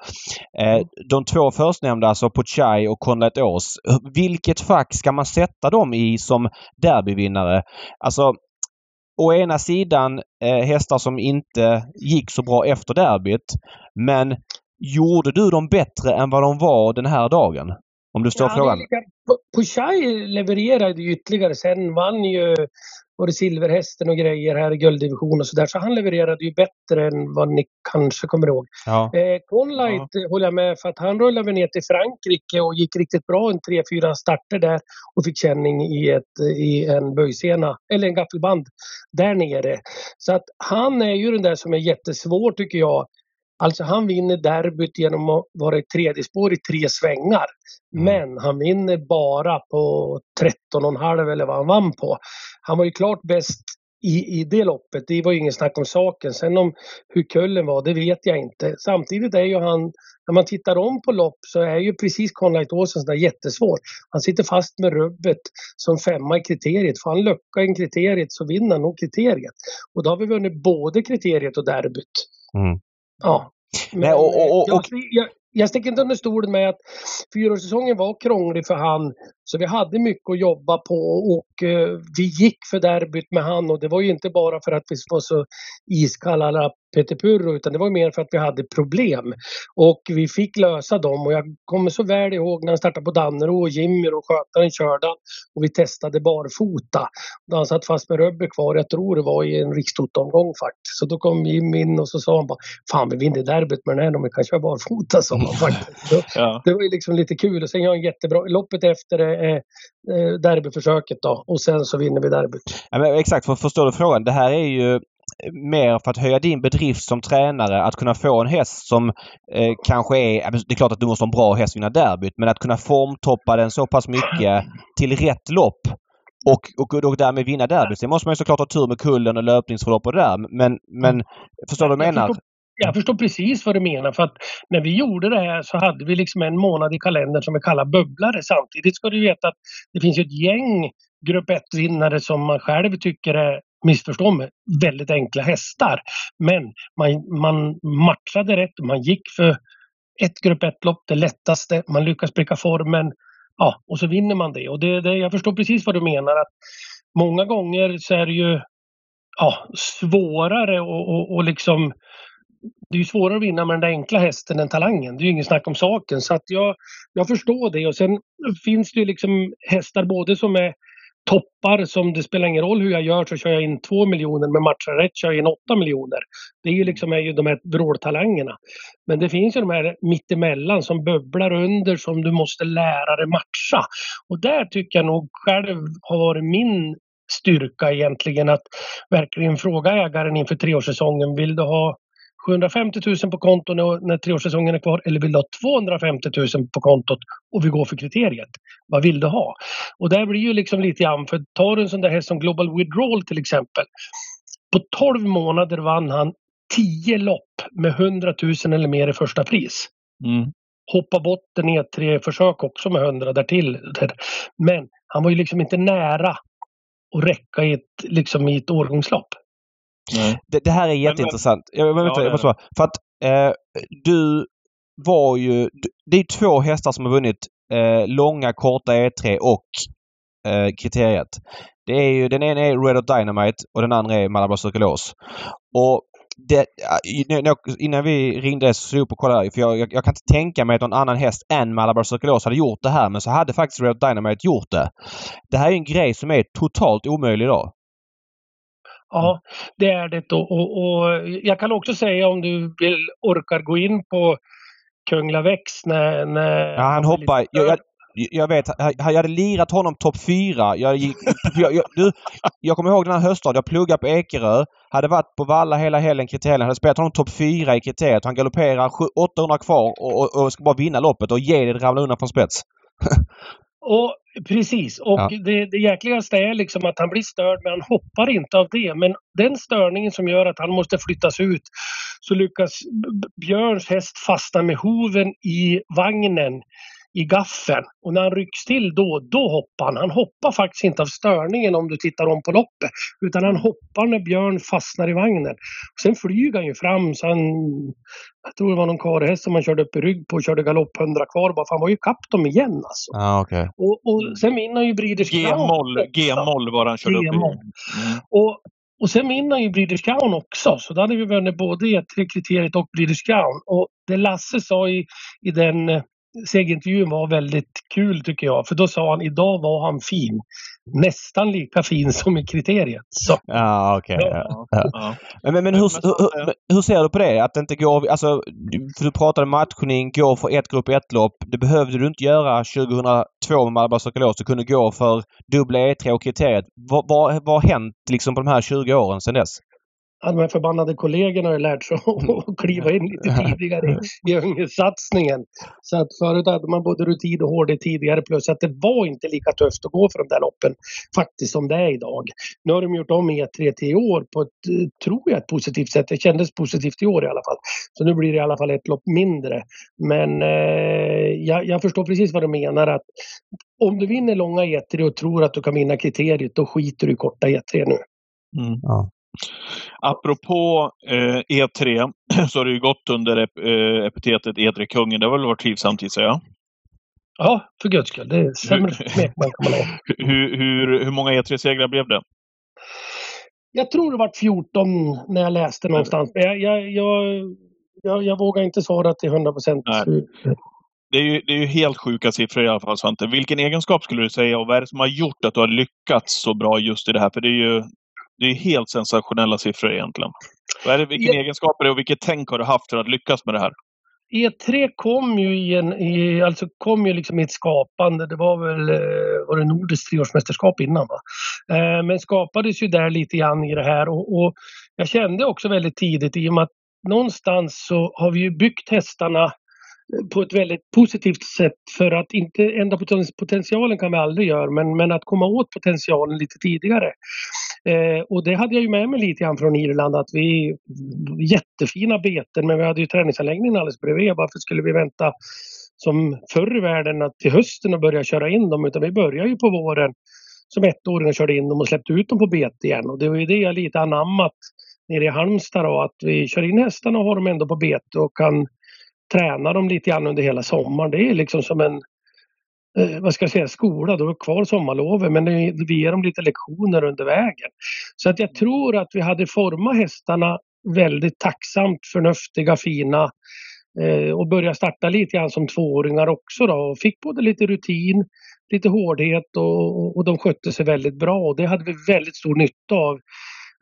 Eh, de två förstnämnda, alltså Puchai och Conrad Ås. Vilket fack ska man sätta dem i som derbyvinnare? Alltså, å ena sidan eh, hästar som inte gick så bra efter derbyt. Men gjorde du dem bättre än vad de var den här dagen? Om du står ja, frågan. Puchai levererade ytterligare. Sen vann ju var det Silverhästen och grejer här i gulddivision och sådär. Så han levererade ju bättre än vad ni kanske kommer ihåg. Ja. Eh, Conlight ja. håller jag med för att han rullade ner till Frankrike och gick riktigt bra en tre, fyra starter där och fick känning i, ett, i en böjsena, eller en gaffelband där nere. Så att han är ju den där som är jättesvår tycker jag Alltså han vinner derbyt genom att vara i tredje spår i tre svängar. Mm. Men han vinner bara på 13,5 eller vad han vann på. Han var ju klart bäst i, i det loppet. Det var ju ingen snack om saken. Sen om hur kullen var, det vet jag inte. Samtidigt är ju han, när man tittar om på lopp så är ju precis Conlight Åsen där jättesvår. Han sitter fast med rubbet som femma i kriteriet. Får han lucka i kriteriet så vinner han nog kriteriet. Och då har vi vunnit både kriteriet och derbyt. Mm. Ja. Men, Nej, och, och, och, jag, jag, jag sticker inte under stolen med att fyraårssäsongen var krånglig för han. Så vi hade mycket att jobba på och eh, vi gick för derbyt med han och det var ju inte bara för att vi var så iskalla Peter Purro utan det var mer för att vi hade problem. Och vi fick lösa dem och jag kommer så väl ihåg när han startade på Dannero och Jimmy och skötaren körde och vi testade barfota. Då han satt fast med rubber kvar, jag tror det var i en rikstotomgång faktiskt. Så då kom Jimmy in och så sa han bara Fan vi vinner derbyt med den här om vi kan köra barfota sa han faktiskt. [LAUGHS] ja. Det var ju liksom lite kul och sen gör han jättebra. Loppet efter eh, derbyförsöket då och sen så vinner vi derbyt. Ja, men exakt, för förstår du frågan? Det här är ju mer för att höja din bedrift som tränare. Att kunna få en häst som eh, kanske är... Det är klart att du måste ha en bra häst vinna derbyt men att kunna formtoppa den så pass mycket till rätt lopp och, och, och därmed vinna derbyt. Sen måste man ju såklart ha tur med kullen och löpningsförlopp och det där. Men, men förstår du vad jag menar? Jag förstår precis vad du menar för att när vi gjorde det här så hade vi liksom en månad i kalendern som vi kallar bubblare. Samtidigt ska du veta att det finns ett gäng grupp 1-vinnare som man själv tycker är missförstå mig, väldigt enkla hästar. Men man, man matchade rätt, man gick för ett grupp 1-lopp, det lättaste, man lyckas pricka formen. Ja, och så vinner man det. Och det, det, jag förstår precis vad du menar. att Många gånger så är det ju ja, svårare och, och, och liksom det är svårare att vinna med den där enkla hästen än talangen. Det är ju ingen snack om saken. Så att jag, jag förstår det. Och sen finns det ju liksom hästar både som är toppar som det spelar ingen roll hur jag gör så kör jag in två miljoner men matchar rätt kör jag in åtta miljoner. Det är ju liksom är ju de här vråltalangerna. Men det finns ju de här mittemellan som bubblar under som du måste lära dig matcha. Och där tycker jag nog själv har varit min styrka egentligen att verkligen fråga ägaren inför treårssäsongen. Vill du ha 750 000 på kontot när treårssäsongen är kvar eller vill du ha 250 000 på kontot och vi går för kriteriet? Vad vill du ha? Och där blir ju liksom lite grann, för tar du en sån där häst som Global Withdrawal till exempel. På 12 månader vann han tio lopp med 100 000 eller mer i första pris. Mm. Hoppa botten i tre försök också med 100 därtill. Men han var ju liksom inte nära att räcka i ett, liksom i ett årgångslopp. Det, det, här är jätteintressant. Men, jag, jag, jag, jag måste bara, för att eh, du var ju... Det är två hästar som har vunnit eh, långa, korta E3 och eh, kriteriet. Det är ju, den ena är Red Hot Dynamite och den andra är Malabar Circulos. Och det, innan vi ringde så upp och kollade, för jag, jag, jag, kan inte tänka mig att någon annan häst än Malabar Circulos hade gjort det här. Men så hade faktiskt Red Hot Dynamite gjort det. Det här är en grej som är totalt omöjlig idag. Ja, det är det. Och, och, och, jag kan också säga om du vill orkar gå in på Kungla Väx när... när ja, han hoppar. Jag, jag, jag vet, jag hade lirat honom topp fyra. Jag, gick, [LAUGHS] jag, jag, du, jag kommer ihåg den här höstdagen. Jag pluggade på Ekerö. Hade varit på Valla hela helgen kriterien. Hade spelat honom topp fyra i kriteriet. Han galopperar 800 kvar och, och, och, ska bara vinna loppet och ge det ramla undan från spets. [LAUGHS] och Precis, och ja. det, det jäkligaste är liksom att han blir störd men han hoppar inte av det. Men den störningen som gör att han måste flyttas ut så lyckas Björns häst fastna med hoven i vagnen i gaffeln. Och när han rycks till då, då hoppar han. Han hoppar faktiskt inte av störningen om du tittar om på loppet. Utan han hoppar när Björn fastnar i vagnen. Och sen flyger han ju fram så han... Jag tror det var någon karehäst som han körde upp i rygg på och körde galopp 100 kvar bara för han var ju kapp dem igen alltså. Ah, okay. och, och sen vinner han ju Breeders G-moll, G-moll var han körde upp i. Mm. Och, och sen vinner ju Breeders Crown också. Så då hade vi vunnit både E3-kriteriet och Breeders Crown. Och det Lasse sa i, i den segerintervjun var väldigt kul tycker jag. För då sa han idag var han fin. Nästan lika fin som i kriteriet. Så. Ja, okej. Okay. Ja. Ja. Men, men, hur, hur, hur, ser du på det? Att det inte går... Alltså, för du pratade matchning, gå för ett grupp ett lopp. Det behövde du inte göra 2002 med Malabar Sokolos. Du kunde gå för dubbla E3 och kriteriet. Vad, vad, vad har hänt liksom, på de här 20 åren sedan dess? De här förbannade kollegorna har lärt sig att [LAUGHS] kliva in lite tidigare i ungdomssatsningen. Så att förut hade man både rutin och hårdhet tidigare plus att det var inte lika tufft att gå för de där loppen faktiskt som det är idag. Nu har de gjort om E3 till i år på ett, tror jag, ett positivt sätt. Det kändes positivt i år i alla fall. Så nu blir det i alla fall ett lopp mindre. Men eh, jag, jag förstår precis vad du menar att om du vinner långa E3 och tror att du kan vinna kriteriet, då skiter du i korta E3 nu. Mm. Ja. Apropå eh, E3 [CLEARS THROAT] så har det ju gått under ep eh, epitetet E3-kungen. Det har väl varit trivsamt gissar jag? Ja, för guds skull. Det är sämre [LAUGHS] kan man ha. Hur, hur, hur många E3-segrar blev det? Jag tror det var 14 när jag läste någonstans. Jag, jag, jag, jag, jag vågar inte svara till 100 procent. Det är, ju, det är ju helt sjuka siffror i alla fall Svante. Vilken egenskap skulle du säga och vad är det som har gjort att du har lyckats så bra just i det här? För det är ju det är helt sensationella siffror egentligen. Vad är det, vilken ja. egenskap är det och vilket tänk har du haft för att lyckas med det här? E3 kom ju i, en, i, alltså kom ju liksom i ett skapande. Det var väl eh, var det nordiskt treårsmästerskap innan. Va? Eh, men skapades ju där lite grann i det här och, och, jag kände också väldigt tidigt i och med att någonstans så har vi ju byggt hästarna på ett väldigt positivt sätt för att inte ändra potentialen kan vi aldrig göra men, men att komma åt potentialen lite tidigare. Eh, och det hade jag ju med mig lite grann från Irland att vi jättefina beten men vi hade ju träningsanläggningen alldeles bredvid. Varför skulle vi vänta som förr i världen att till hösten och börja köra in dem utan vi börjar ju på våren som ettåringar körde in dem och släppte ut dem på bete igen och det var ju det jag lite anammat nere i Halmstad då att vi kör in hästarna och har dem ändå på bete och kan träna dem lite grann under hela sommaren. Det är liksom som en eh, vad ska jag säga, skola. De är kvar sommarlovet men vi ger dem lite lektioner under vägen. Så att jag tror att vi hade format hästarna väldigt tacksamt, förnuftiga, fina eh, och börja starta lite grann som tvååringar också då och fick både lite rutin, lite hårdhet och, och de skötte sig väldigt bra och det hade vi väldigt stor nytta av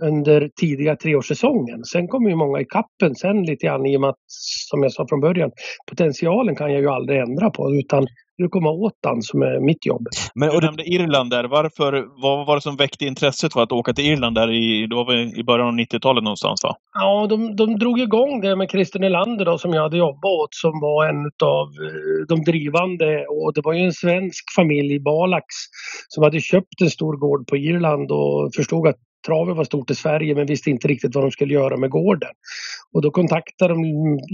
under tidiga treårssäsongen. Sen kommer ju många i kappen sen lite grann i och med att, som jag sa från början, potentialen kan jag ju aldrig ändra på utan nu komma åt den som är mitt jobb. Men, och du nämnde Irland där. Varför, vad var det som väckte intresset för att åka till Irland där i, då var i början av 90-talet någonstans va? Ja, de, de drog igång det med Christer Nylander då, som jag hade jobbat åt som var en av eh, de drivande och det var ju en svensk familj, Balax, som hade köpt en stor gård på Irland och förstod att travet var stort i Sverige men visste inte riktigt vad de skulle göra med gården. Och då kontaktade de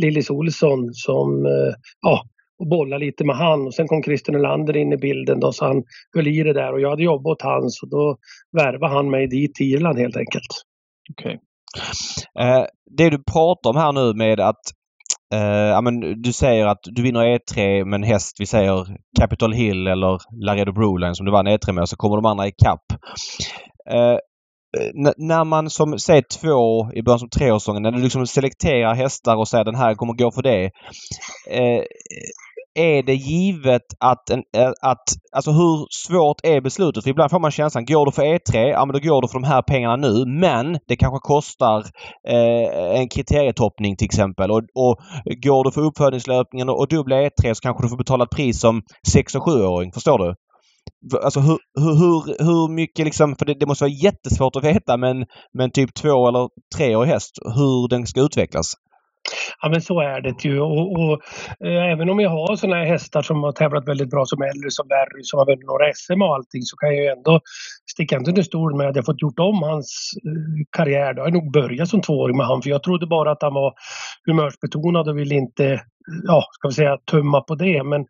Lillis Olsson som eh, ja, och bollade lite med han och sen kom Christer Nylander in i bilden då så han höll i det där och jag hade jobbat åt han så då värvade han mig dit till Irland helt enkelt. Okej. Okay. Eh, det du pratar om här nu med att eh, ja, men du säger att du vinner E3 med en häst, vi säger Capitol Hill eller Laredo Broline som du vann E3 med, så kommer de andra ikapp. Eh, Eh, när man som, säg två i början som treårssäsongen, när du liksom selekterar hästar och säger den här kommer gå för det. Eh, är det givet att, en, eh, att alltså hur svårt är beslutet? För ibland får man känslan, går du för E3, ja men då går du för de här pengarna nu men det kanske kostar eh, en kriterietoppning till exempel. Och, och går du för uppfödningslöpningen och, och dubbla E3 så kanske du får betala ett pris som 6 och 7-åring. Förstår du? Alltså hur, hur, hur mycket liksom, för det, det måste vara jättesvårt att veta men, men typ två eller treårig häst, hur den ska utvecklas. Ja men så är det ju och, och äh, även om jag har sådana här hästar som har tävlat väldigt bra som Elrys som Berry som har vunnit några SM och allting så kan jag ju ändå sticka inte under stol med att jag fått gjort om hans uh, karriär. Då har jag nog börjat som tvååring med han för jag trodde bara att han var humörsbetonad och ville inte ja, ska vi säga tumma på det men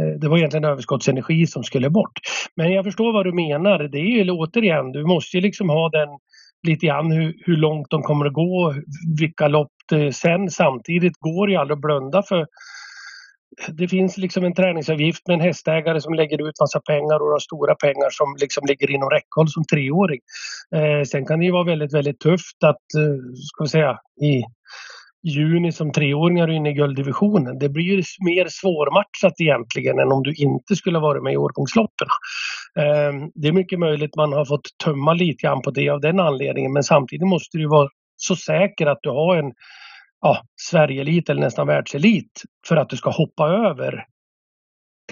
eh, det var egentligen överskottsenergi som skulle bort. Men jag förstår vad du menar. Det är ju återigen, du måste ju liksom ha den lite grann hur, hur långt de kommer att gå, vilka lopp det sen. Samtidigt går det ju aldrig att blunda för det finns liksom en träningsavgift med en hästägare som lägger ut massa pengar och har stora pengar som liksom ligger inom räckhåll som treåring. Eh, sen kan det ju vara väldigt, väldigt tufft att, eh, ska vi säga, i juni som treåringar inne i gulddivisionen. Det blir ju mer svårmatchat egentligen än om du inte skulle varit med i årgångsloppen. Ehm, det är mycket möjligt man har fått tömma lite grann på det av den anledningen men samtidigt måste du vara så säker att du har en ja, Sverige-elit eller nästan världselit för att du ska hoppa över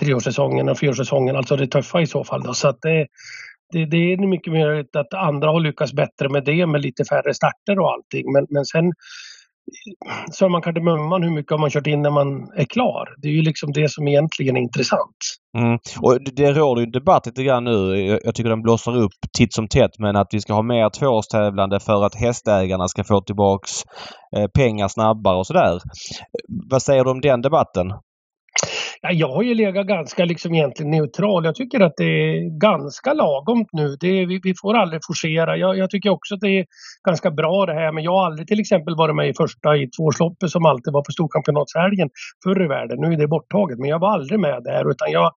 treårssäsongen och fyraårssäsongen, alltså det tuffa i så fall. Då. Så att det, det, det är mycket möjligt att andra har lyckats bättre med det med lite färre starter och allting. Men, men sen så man kardemumman, hur mycket har man kört in när man är klar? Det är ju liksom det som egentligen är intressant. Mm. Och det råder ju debatt lite grann nu. Jag tycker den blossar upp titt som tätt men att vi ska ha mer tvåårstävlande för att hästägarna ska få tillbaks eh, pengar snabbare och sådär. Vad säger du om den debatten? Ja, jag har ju legat ganska liksom egentligen neutral. Jag tycker att det är ganska lagom nu. Det, vi, vi får aldrig forcera. Jag, jag, tycker också att det är ganska bra det här. Men jag har aldrig till exempel varit med i första i tvåårsloppet som alltid var på Storkampionatshelgen förr i världen. Nu är det borttaget. Men jag var aldrig med där utan jag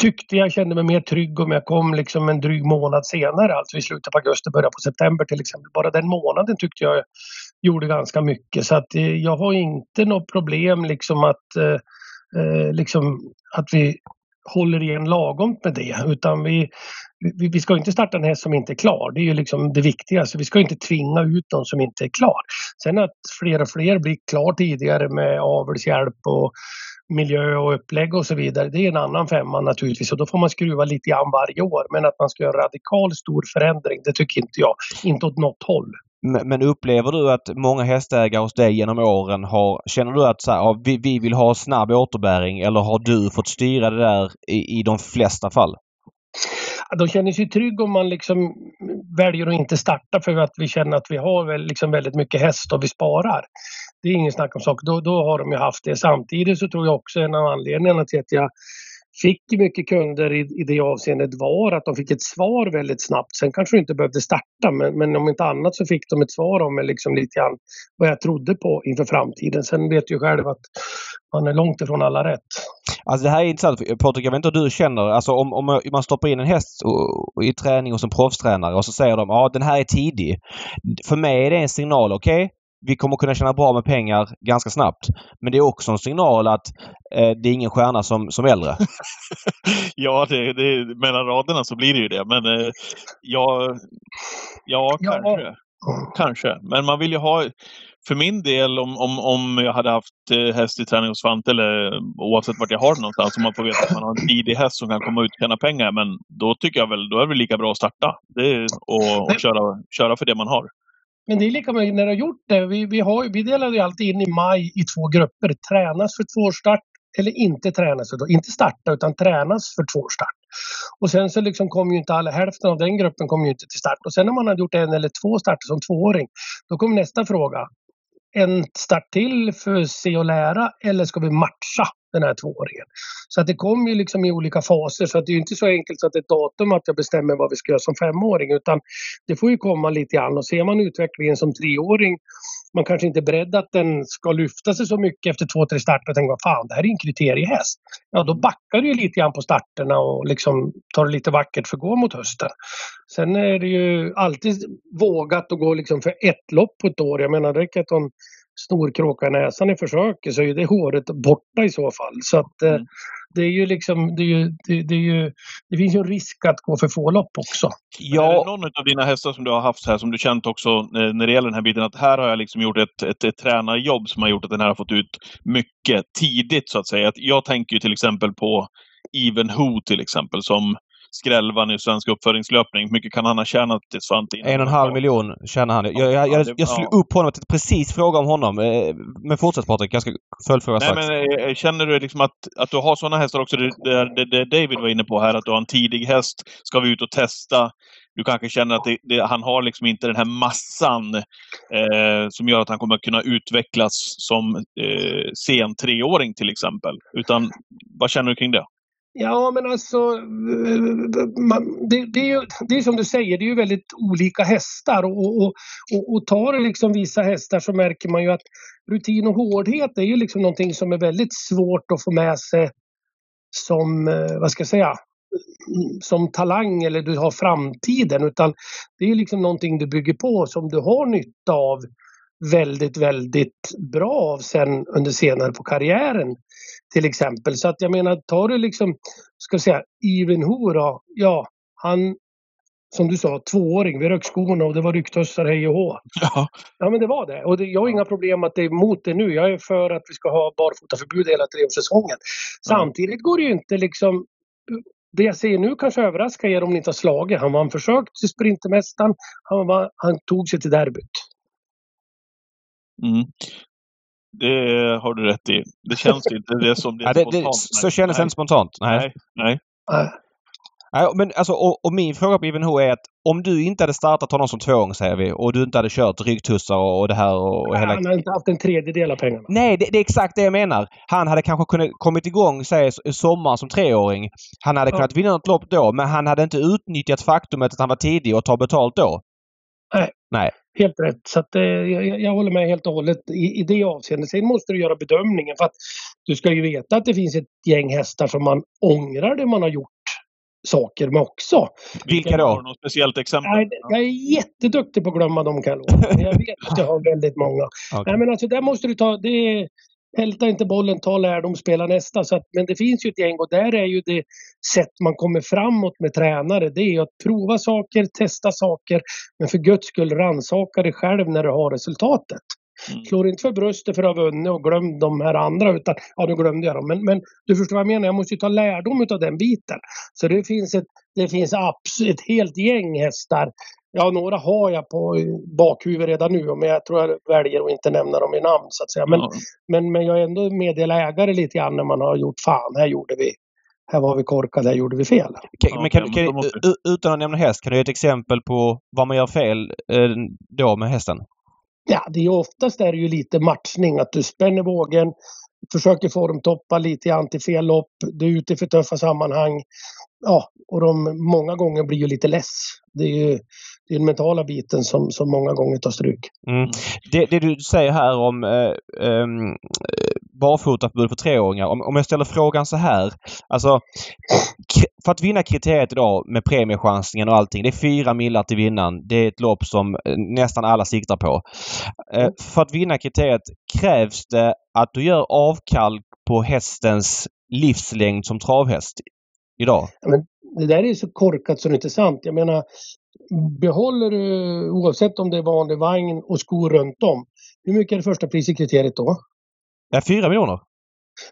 tyckte jag kände mig mer trygg om jag kom liksom en dryg månad senare, alltså i slutet på augusti, början på september till exempel. Bara den månaden tyckte jag gjorde ganska mycket så att eh, jag har inte något problem liksom att eh, eh, liksom att vi håller igen lagom med det utan vi, vi, vi, ska inte starta en häst som inte är klar. Det är ju liksom det viktigaste. Vi ska inte tvinga ut någon som inte är klar. Sen att fler och fler blir klar tidigare med avelshjälp och miljö och upplägg och så vidare. Det är en annan femma naturligtvis och då får man skruva lite grann varje år. Men att man ska göra radikal stor förändring, det tycker inte jag. Inte åt något håll. Men upplever du att många hästägare hos dig genom åren har, känner du att så här, vi, vi vill ha snabb återbäring eller har du fått styra det där i, i de flesta fall? De känner sig trygga om man liksom väljer att inte starta för att vi känner att vi har liksom väldigt mycket häst och vi sparar. Det är ingen snack om saker. Då, då har de ju haft det. Samtidigt så tror jag också en av anledningarna till att jag fick mycket kunder i, i det avseendet var att de fick ett svar väldigt snabbt. Sen kanske du inte behövde starta men, men om inte annat så fick de ett svar om liksom lite grann vad jag trodde på inför framtiden. Sen vet ju själv att man är långt ifrån alla rätt. Alltså det här är intressant. Patrik, jag vet inte hur du känner. Alltså om, om man stoppar in en häst i träning hos en proffstränare och så säger de ja den här är tidig. För mig är det en signal. Okej, okay? Vi kommer kunna tjäna bra med pengar ganska snabbt. Men det är också en signal att eh, det är ingen stjärna som, som äldre. [LAUGHS] ja, det, det, mellan raderna så blir det ju det. Men eh, ja, ja, kanske. Ja. Kanske. Men man vill ju ha, för min del om, om, om jag hade haft eh, häst i träning hos Svante eller oavsett vart jag har den någonstans, om man får veta att man har en tidig häst som kan komma ut och tjäna pengar, men då tycker jag väl, då är det lika bra att starta det och, och köra, köra för det man har. Men det är lika med när du har gjort det. Vi, vi, har, vi delade ju alltid in i maj i två grupper. Tränas för tvåårsstart eller inte tränas för, inte starta utan tränas för tvåårsstart. Och sen så liksom kommer ju inte alla, hälften av den gruppen kommer ju inte till start. Och sen när man har gjort en eller två starter som tvååring, då kommer nästa fråga. En start till för se och lära eller ska vi matcha den här tvååringen? Så att det kommer ju liksom i olika faser så att det är inte så enkelt så att det är ett datum att jag bestämmer vad vi ska göra som femåring utan det får ju komma lite grann och ser man utvecklingen som treåring man kanske inte är beredd att den ska lyfta sig så mycket efter två, tre starter och tänka vad fan, det här är en kriteriehäst. Ja, då backar du ju lite grann på starterna och liksom tar det lite vackert för att gå mot hösten. Sen är det ju alltid vågat att gå liksom för ett lopp på ett år. Jag menar, det räcker att hon snorkråka i näsan i försöket så är det håret borta i så fall. Så att eh, mm det är ju liksom, det, är ju, det, det, är ju, det finns ju en risk att gå för få lopp också. Ja. Är det någon av dina hästar som du har haft här som du känt också eh, när det gäller den här biten att här har jag liksom gjort ett, ett, ett tränarjobb som har gjort att den här har fått ut mycket tidigt så att säga. Jag tänker ju till exempel på Even Who till exempel som skrällvan i svensk uppföringslöpning. Hur mycket kan han ha tjänat till Svante? En och en halv miljon tjänar han. Jag, jag, jag, jag slog ja. upp honom och precis fråga om honom. Eh, men fortsätt Patrik, jag ska följdfråga strax. Nej, men, eh, känner du liksom att, att du har sådana hästar också? Det, det, det David var inne på här, att du har en tidig häst. Ska vi ut och testa? Du kanske känner att det, det, han har liksom inte den här massan eh, som gör att han kommer att kunna utvecklas som eh, sen treåring till exempel. Utan vad känner du kring det? Ja, men alltså, man, det, det, är ju, det är som du säger, det är ju väldigt olika hästar och, och, och, och tar det liksom vissa hästar så märker man ju att rutin och hårdhet är ju liksom någonting som är väldigt svårt att få med sig som, eh, vad ska jag säga, som talang eller du har framtiden utan det är liksom någonting du bygger på som du har nytta av väldigt, väldigt bra av sen under senare på karriären till exempel. Så att jag menar, tar du liksom, ska säga, Ivenho då, ja, han som du sa, tvååring. Vi rök skorna och det var ryktössar hej och hå. Ja. ja, men det var det. Och det, jag har inga problem att det är emot det nu. Jag är för att vi ska ha barfotaförbud hela treårssäsongen. Samtidigt ja. går det ju inte liksom... Det jag säger nu kanske överraskar er om ni inte har slagit. Han vann försök till Sprintermästaren. Han, var, han tog sig till derbyt. Mm. Det har du rätt i. Det känns inte det som det är ja, det, spontant. Det, så kändes det inte spontant. Nej. Nej. nej. nej. men alltså, och, och, min fråga på IVNH är att om du inte hade startat honom som tvååring säger vi och du inte hade kört ryggtussar och, och det här och, och hela... Han hade inte haft en tredjedel av pengarna. Nej, det, det, är exakt det jag menar. Han hade kanske kunnat kommit igång, säg sommar som treåring. Han hade ja. kunnat vinna något lopp då men han hade inte utnyttjat faktumet att han var tidig och ta betalt då. Nej. Nej. Helt rätt. Så att, eh, jag, jag, håller med helt och hållet i, i det avseendet. Sen måste du göra bedömningen för att du ska ju veta att det finns ett gäng hästar som man ångrar det man har gjort saker med också. Vilka då? Något speciellt exempel? Nej, jag är jätteduktig på att glömma dem kan jag Jag vet att jag har väldigt många. [LAUGHS] Okay. Nej men alltså där måste du ta, det, Älta inte bollen, ta lärdom, spela nästa. Så att, men det finns ju ett gäng och där är ju det sätt man kommer framåt med tränare. Det är att prova saker, testa saker. Men för guds skull rannsaka dig själv när du har resultatet. Mm. Slå inte för bröstet för att ha vunnit och glöm de här andra. Utan, ja, nu glömde jag dem. Men, men du förstår vad jag menar. Jag måste ju ta lärdom av den biten. Så det finns ett, det finns ett helt gäng hästar Ja, några har jag på bakhuvudet redan nu, men jag tror jag väljer att inte nämna dem i namn så att säga. Men, ja. men, men jag är ändå meddela ägare lite grann när man har gjort fan, här gjorde vi här var vi korkade, här gjorde vi fel. Okay, men kan, kan, utan att nämna häst, kan du ge ett exempel på vad man gör fel eh, då med hästen? Ja, det är oftast är det ju lite matchning, att du spänner vågen, försöker formtoppa lite grann till fel lopp, du är ute i för tuffa sammanhang. Ja, och de många gånger blir ju lite less. Det är ju det är den mentala biten som, som många gånger tar stryk. Mm. Det, det, du säger här om eh, eh, barfotaförbud för treåringar. Om, om jag ställer frågan så här. Alltså, för att vinna kriteriet idag med premiechansningen och allting. Det är fyra millar till vinnaren. Det är ett lopp som eh, nästan alla siktar på. Eh, mm. För att vinna kriteriet krävs det att du gör avkall på hästens livslängd som travhäst idag? Men det där är så korkat så det är inte sant. Jag menar, behåller du, oavsett om det är vanlig vagn och skor runt om, hur mycket är det första priset kriteriet då? Ja, fyra miljoner.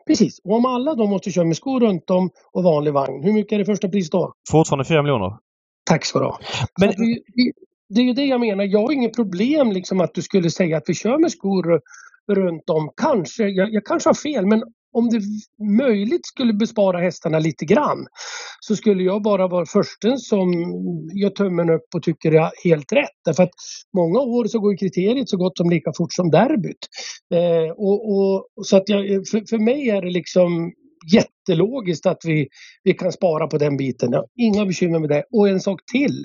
Precis. Och om alla då måste köra med skor runt om och vanlig vagn, hur mycket är det första priset då? Fortfarande fyra miljoner. Tack ska du ha. Men... Vi, vi, det är ju det jag menar. Jag har inget problem liksom att du skulle säga att vi kör med skor runt om. Kanske, jag, jag kanske har fel, men om det möjligt skulle bespara hästarna lite grann så skulle jag bara vara försten som gör tummen upp och tycker jag är helt rätt. Därför att många år så går kriteriet så gott som lika fort som derbyt. Eh, och, och, så att jag, för, för mig är det liksom jättelogiskt att vi, vi kan spara på den biten. Jag inga bekymmer med det. Och en sak till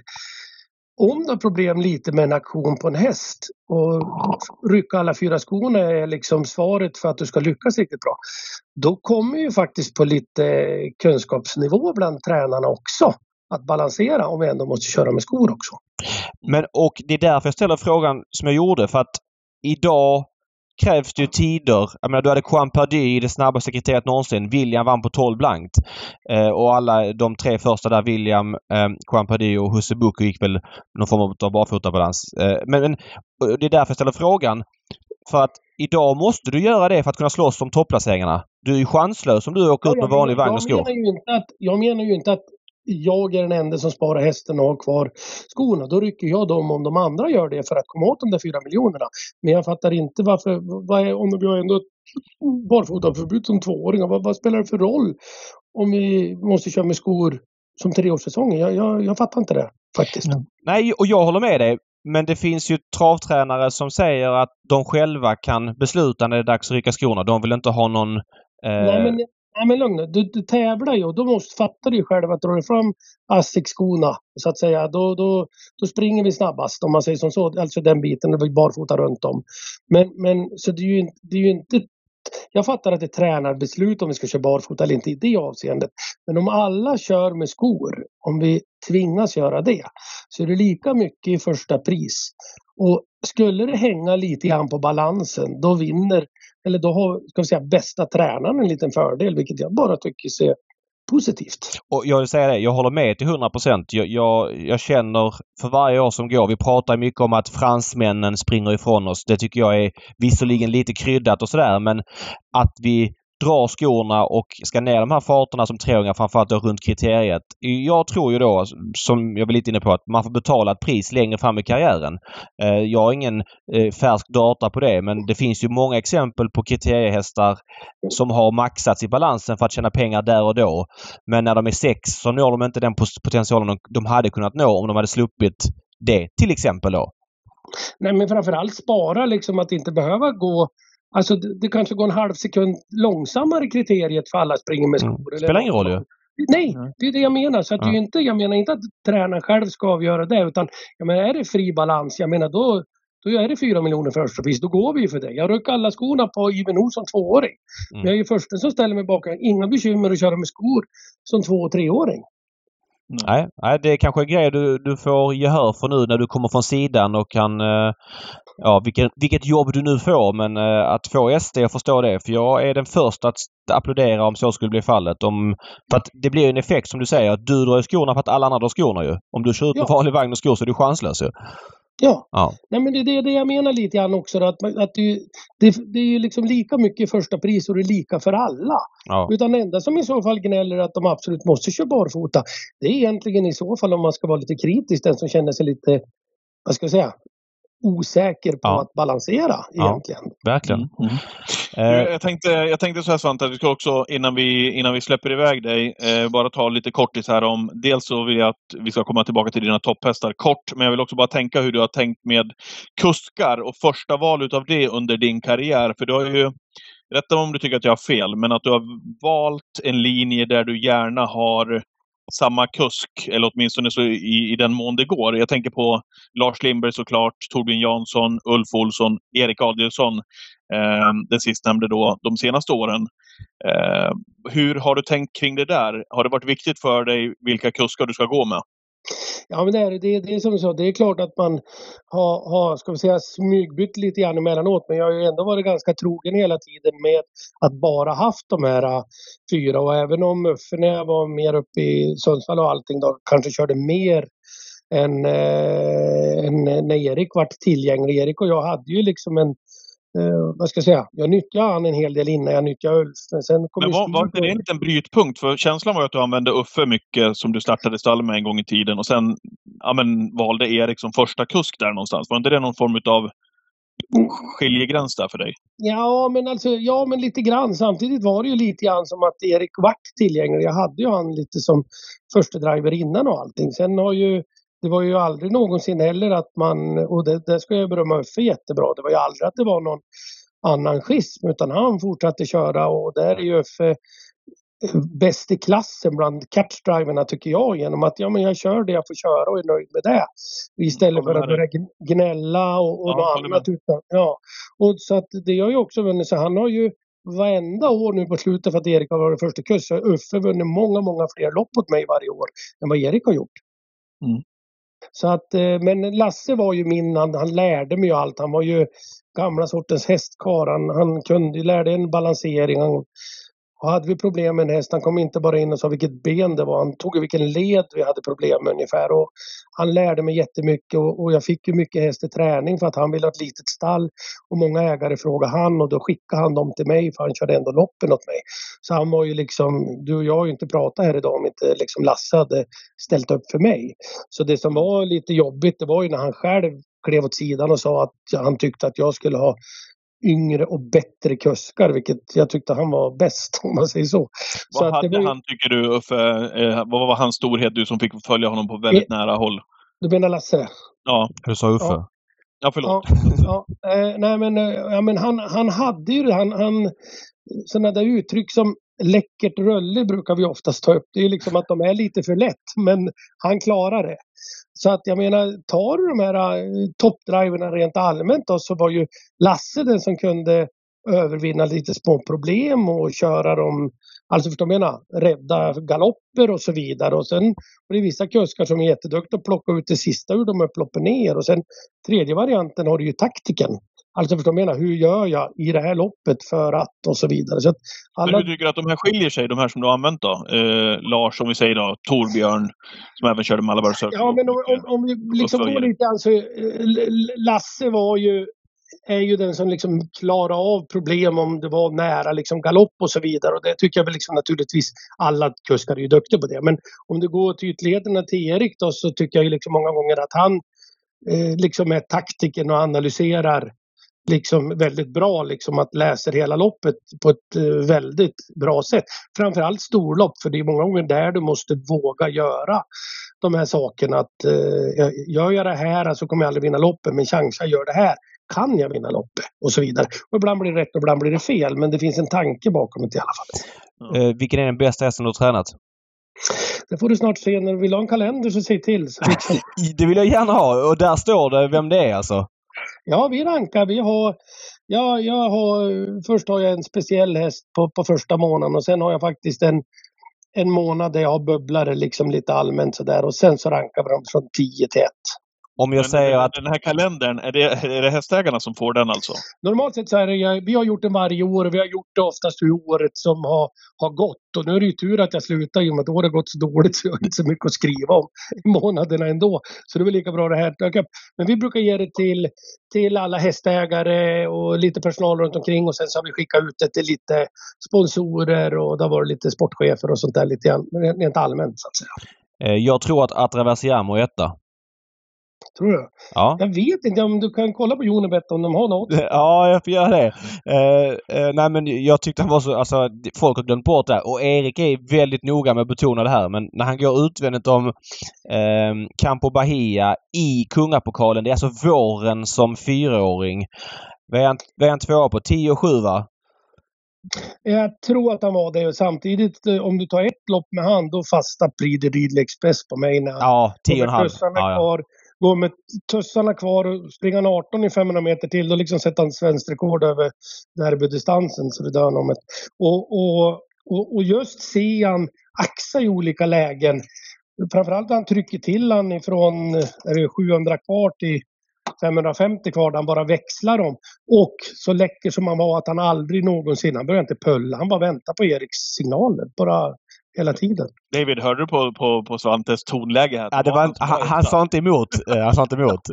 om du har problem lite med en aktion på en häst och rycka alla fyra skorna är liksom svaret för att du ska lyckas riktigt bra. Då kommer ju faktiskt på lite kunskapsnivå bland tränarna också att balansera om vi ändå måste köra med skor också. Men och det är därför jag ställer frågan som jag gjorde för att idag krävs det ju tider. Jag menar, du hade Juan Pardy i det snabbaste kriteriet någonsin. William vann på 12 blankt. Eh, och alla de tre första där, William, eh, Juan Pardy och Husse Bucco gick väl någon form av barfotabalans. Eh, men, men det är därför jag ställer frågan. För att idag måste du göra det för att kunna slåss om topplaceringarna. Du är ju chanslös om du åker ja, ut med vanlig vagn och skor. Menar ju inte att, jag menar ju inte att jag är den enda som sparar hästen och har kvar skorna. Då rycker jag dem om de andra gör det för att komma åt de där fyra miljonerna. Men jag fattar inte varför, vad är, om vi har ändå barfotaförbud som tvååringar, vad, vad, spelar det för roll om vi måste köra med skor som treårssäsonger? Jag, jag, jag fattar inte det faktiskt. Mm. Nej, och jag håller med dig. Men det finns ju travtränare som säger att de själva kan besluta när det är dags att rycka skorna. De vill inte ha någon Eh... Nej, men Nej men lugn du, du tävlar ju och då måste, fattar du ju själv att drar du fram ASSIQ-skorna så att säga då, då, då springer vi snabbast om man säger som så. Alltså den biten, det var barfota runt om. Men, men så det är ju, det är ju inte jag fattar att det är tränarbeslut om vi ska köra barfota eller inte i det avseendet. Men om alla kör med skor, om vi tvingas göra det, så är det lika mycket i första pris. Och skulle det hänga lite grann på balansen, då vinner eller då har ska vi säga, bästa tränaren en liten fördel, vilket jag bara tycker ser positivt. Och jag vill säga det, jag håller med till 100 procent. Jag, jag, jag, känner för varje år som går, vi pratar mycket om att fransmännen springer ifrån oss. Det tycker jag är visserligen lite kryddat och sådär men att vi drar skorna och ska ner de här farterna som treåringar framförallt då runt kriteriet. Jag tror ju då, som jag var lite inne på, att man får betala ett pris längre fram i karriären. Eh, jag har ingen eh, färsk data på det men det finns ju många exempel på kriteriehästar som har maxats i balansen för att tjäna pengar där och då. Men när de är sex så når de inte den potentialen de hade kunnat nå om de hade sluppit det till exempel då. Nej men framförallt spara liksom att inte behöva gå Alltså det, det, kanske går en halv sekund långsammare kriteriet för alla springer med mm. skor. Mm. Spelar ingen roll ju. Nej, det är det jag menar. Så att ja. det är inte, jag menar inte att tränaren själv ska avgöra det utan jag menar är det fri balans, jag menar då, då är det fyra miljoner första pris. Då går vi för det. Jag rycker alla skorna på Iven som tvååring. Mm. Jag är ju första som ställer mig bakom. Inga bekymmer att köra med skor som två och treåring. Nej, nej, det är kanske en grej du, du får gehör för nu när du kommer från sidan och kan eh, ja, vilket, vilket jobb du nu får men eh, att få SD, jag förstår det. För jag är den första att applådera om så skulle bli fallet. Om, för att det blir en effekt som du säger att du drar skorna för att alla andra drar skorna ju. Om du kör ut med ja. vanlig vagn och skor så är du chanslös ju. Ja. ja. Nej, men det är det, jag menar lite grann också. Att, att det, det, det är ju liksom lika mycket första pris och det är lika för alla. Ja. Utan det enda som i så fall gnäller att de absolut måste köra barfota. Det är egentligen i så fall om man ska vara lite kritisk den som känner sig lite, vad ska jag säga, osäker på ja. att balansera egentligen. Ja, verkligen. Mm. Mm. Jag, tänkte, jag tänkte så här Svante, att vi ska också innan vi, innan vi släpper iväg dig, eh, bara ta lite kortis här om... Dels så vill jag att vi ska komma tillbaka till dina topphästar kort, men jag vill också bara tänka hur du har tänkt med kuskar och första val utav det under din karriär. För du har ju Rätta om du tycker att jag har fel, men att du har valt en linje där du gärna har samma kusk, eller åtminstone så i, i den mån det går. Jag tänker på Lars Lindberg såklart, Torbjörn Jansson, Ulf Olsson, Erik Adielsson, eh, den sistnämnde då, de senaste åren. Eh, hur har du tänkt kring det där? Har det varit viktigt för dig vilka kuskar du ska gå med? Ja men det är, det, det är som du sa, det är klart att man har, har ska vi säga, smygbytt lite grann emellanåt men jag har ju ändå varit ganska trogen hela tiden med att bara haft de här äh, fyra och även om Uffe när jag var mer uppe i Sundsvall och allting då kanske körde mer än, eh, än när Erik var tillgänglig. Erik och jag hade ju liksom en eh, vad ska jag säga, jag nyttjade han en hel del innan jag nyttjade Ulf. Men, sen kom men var, var inte det en liten brytpunkt? För känslan var ju att du använde Uffe mycket som du startade stall med en gång i tiden och sen ja, men, valde Erik som första kusk där någonstans. Var inte det någon form av skiljegräns där för dig? Ja, men alltså, ja, men lite grann. Samtidigt var det ju lite grann som att Erik vart tillgänglig. Jag hade ju han lite som första driver innan och allting. Sen har ju det var ju aldrig någonsin heller att man, och det, det ska jag berömma Uffe jättebra, det var ju aldrig att det var någon annan schism utan han fortsatte köra och där är ju Uffe bäst i klassen bland catchdriverna tycker jag genom att ja, men jag kör det jag får köra och är nöjd med det. Istället för att börja gnälla och, och ja, något annat. Utan, ja. och så att det gör ju också vunnit. Så han har ju varenda år nu på slutet för att Erik har varit första kurs så har Uffe vunnit många, många fler lopp åt mig varje år än vad Erik har gjort. Mm. Så att, eh, men Lasse var ju min, han, han lärde mig ju allt. Han var ju gamla sortens hästkar. Han, han kunde, lärde en balansering. Han, och hade vi problem med en häst, han kom inte bara in och sa vilket ben det var, han tog vilken led vi hade problem med ungefär. Och han lärde mig jättemycket och, och jag fick ju mycket häst i träning för att han ville ha ett litet stall. Och många ägare frågade han och då skickade han dem till mig för han körde ändå loppen åt mig. Så han var ju liksom, du och jag har ju inte pratat här idag om inte liksom Lasse hade ställt upp för mig. Så det som var lite jobbigt det var ju när han själv klev åt sidan och sa att han tyckte att jag skulle ha yngre och bättre kuskar, vilket jag tyckte han var bäst [LAUGHS] om man säger så. Vad så hade var... han, tycker du, för, eh, vad var hans storhet, du som fick följa honom på väldigt e nära håll? Du menar Lasse? Ja. Du sa Uffe? Ja. Ja, förlåt. Ja, ja, eh, nej men, eh, ja, men han, han hade ju han, han, sådana där uttryck som läckert rullig brukar vi oftast ta upp. Det är liksom att de är lite för lätt, men han klarar det. Så att jag menar, tar du de här äh, toppdriverna rent allmänt då, så var ju Lasse den som kunde övervinna lite små problem och köra dem, alltså förstår du menar, rädda galopper och så vidare. Och sen var det vissa kuskar som är jätteduktiga att plocka ut det sista ur de upploppen ner. Och sen tredje varianten har du ju taktiken. Alltså förstår du menar, hur gör jag i det här loppet för att och så vidare. Så alla... Men hur tycker du att de här skiljer sig, de här som du har använt då? Eh, Lars, om vi säger då, Torbjörn, som även körde Malabar Circle. Ja, men om, om, om vi liksom går lite alltså, Lasse var ju är ju den som liksom klarar av problem om det var nära liksom galopp och så vidare. Och det tycker jag väl liksom naturligtvis alla kuskar är ju duktiga på det. Men om du går till ytterligheterna till Erik då så tycker jag ju liksom många gånger att han eh, liksom är taktiken och analyserar liksom väldigt bra liksom att läsa hela loppet på ett eh, väldigt bra sätt. Framförallt storlopp för det är många gånger där du måste våga göra de här sakerna. Att eh, gör jag det här så kommer jag aldrig vinna loppet men chansa jag gör det här kan jag vinna loppet? Och så vidare. Och ibland blir det rätt och ibland blir det fel men det finns en tanke bakom det i alla fall. Eh, vilken är den bästa hästen du har tränat? Det får du snart se. När du vill ha en kalender så säg till. Så [LAUGHS] det vill jag gärna ha och där står det vem det är alltså? Ja, vi rankar. Vi har, ja, jag har, först har jag en speciell häst på, på första månaden och sen har jag faktiskt en, en månad där jag har bubblare liksom lite allmänt sådär och sen så rankar vi dem från 10 till 1. Om jag Men säger att... Den här kalendern, är det, är det hästägarna som får den alltså? Normalt sett så är det, vi har gjort den varje år och vi har gjort det oftast hur året som har, har gått. Och nu är det ju tur att jag slutar i och med att året har gått så dåligt så jag har inte så mycket att skriva om i månaderna ändå. Så det är väl lika bra det här Men vi brukar ge det till, till alla hästägare och lite personal runt omkring och sen så har vi skickat ut det till lite sponsorer och det har varit lite sportchefer och sånt där lite rent allmänt så att säga. Eh, jag tror att Atraversiamo är etta. Tror du? Ja. Jag vet inte om du kan kolla på Jonebet om de har något. [LAUGHS] Ja, jag får göra det. Uh, uh, nej men jag tyckte han var så, alltså folk har glömt bort det. Och Erik är väldigt noga med att betona det här. Men när han går utvändigt om uh, Campo Bahia i Kungapokalen. Det är alltså våren som fyraåring. Vad är han, vad är han tvåa på? 10 och 7 va? Jag tror att han var det. Och samtidigt eh, om du tar ett lopp med han då fastnar Prix de Express på mig. När ja, 10,5. Ja, ja gå med tussarna kvar och springa en 18 i 500 meter till, då liksom sätter han svenskt rekord över derbydistansen. Så det dör han om ett. Och, och, och, och just se han axa i olika lägen. Framförallt när han trycker till han ifrån är det 700 kvar till 550 kvar där han bara växlar dem. Och så läcker som han var att han aldrig någonsin, han började inte pulla, han bara väntar på Eriks signaler. Bara hela tiden. David, hörde du på, på, på Svantes tonläge här? Ja, det var, han, han, han sa inte emot. Eh, han sa inte emot. [LAUGHS]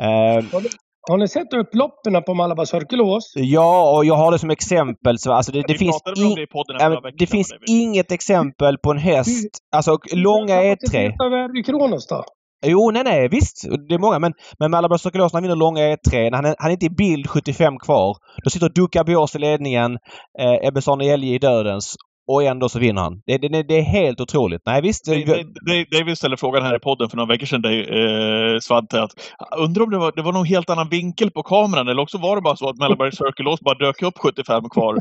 uh, har ni sett upploppen på Malabar Cirkelås? Ja, och jag har det som exempel. Så, alltså det, det finns, in, det, det finns inget exempel på en häst, alltså långa E3. Vad är Kronos då? Jo, nej, nej, visst. Det är många. Men, men Malabar Sokolos när han vinner långa E3, han är, han är inte i bild 75 kvar. Då sitter Duka Bios i ledningen, eh, Ebbesson Elge i dödens och ändå så vinner han. Det, det, det är helt otroligt. Nej visst. David ställde frågan här i podden för några veckor sedan, dig, eh, Svante, att undrar om det var, det var någon helt annan vinkel på kameran eller också var det bara så att Mellberg Circle bara dök upp 75 kvar.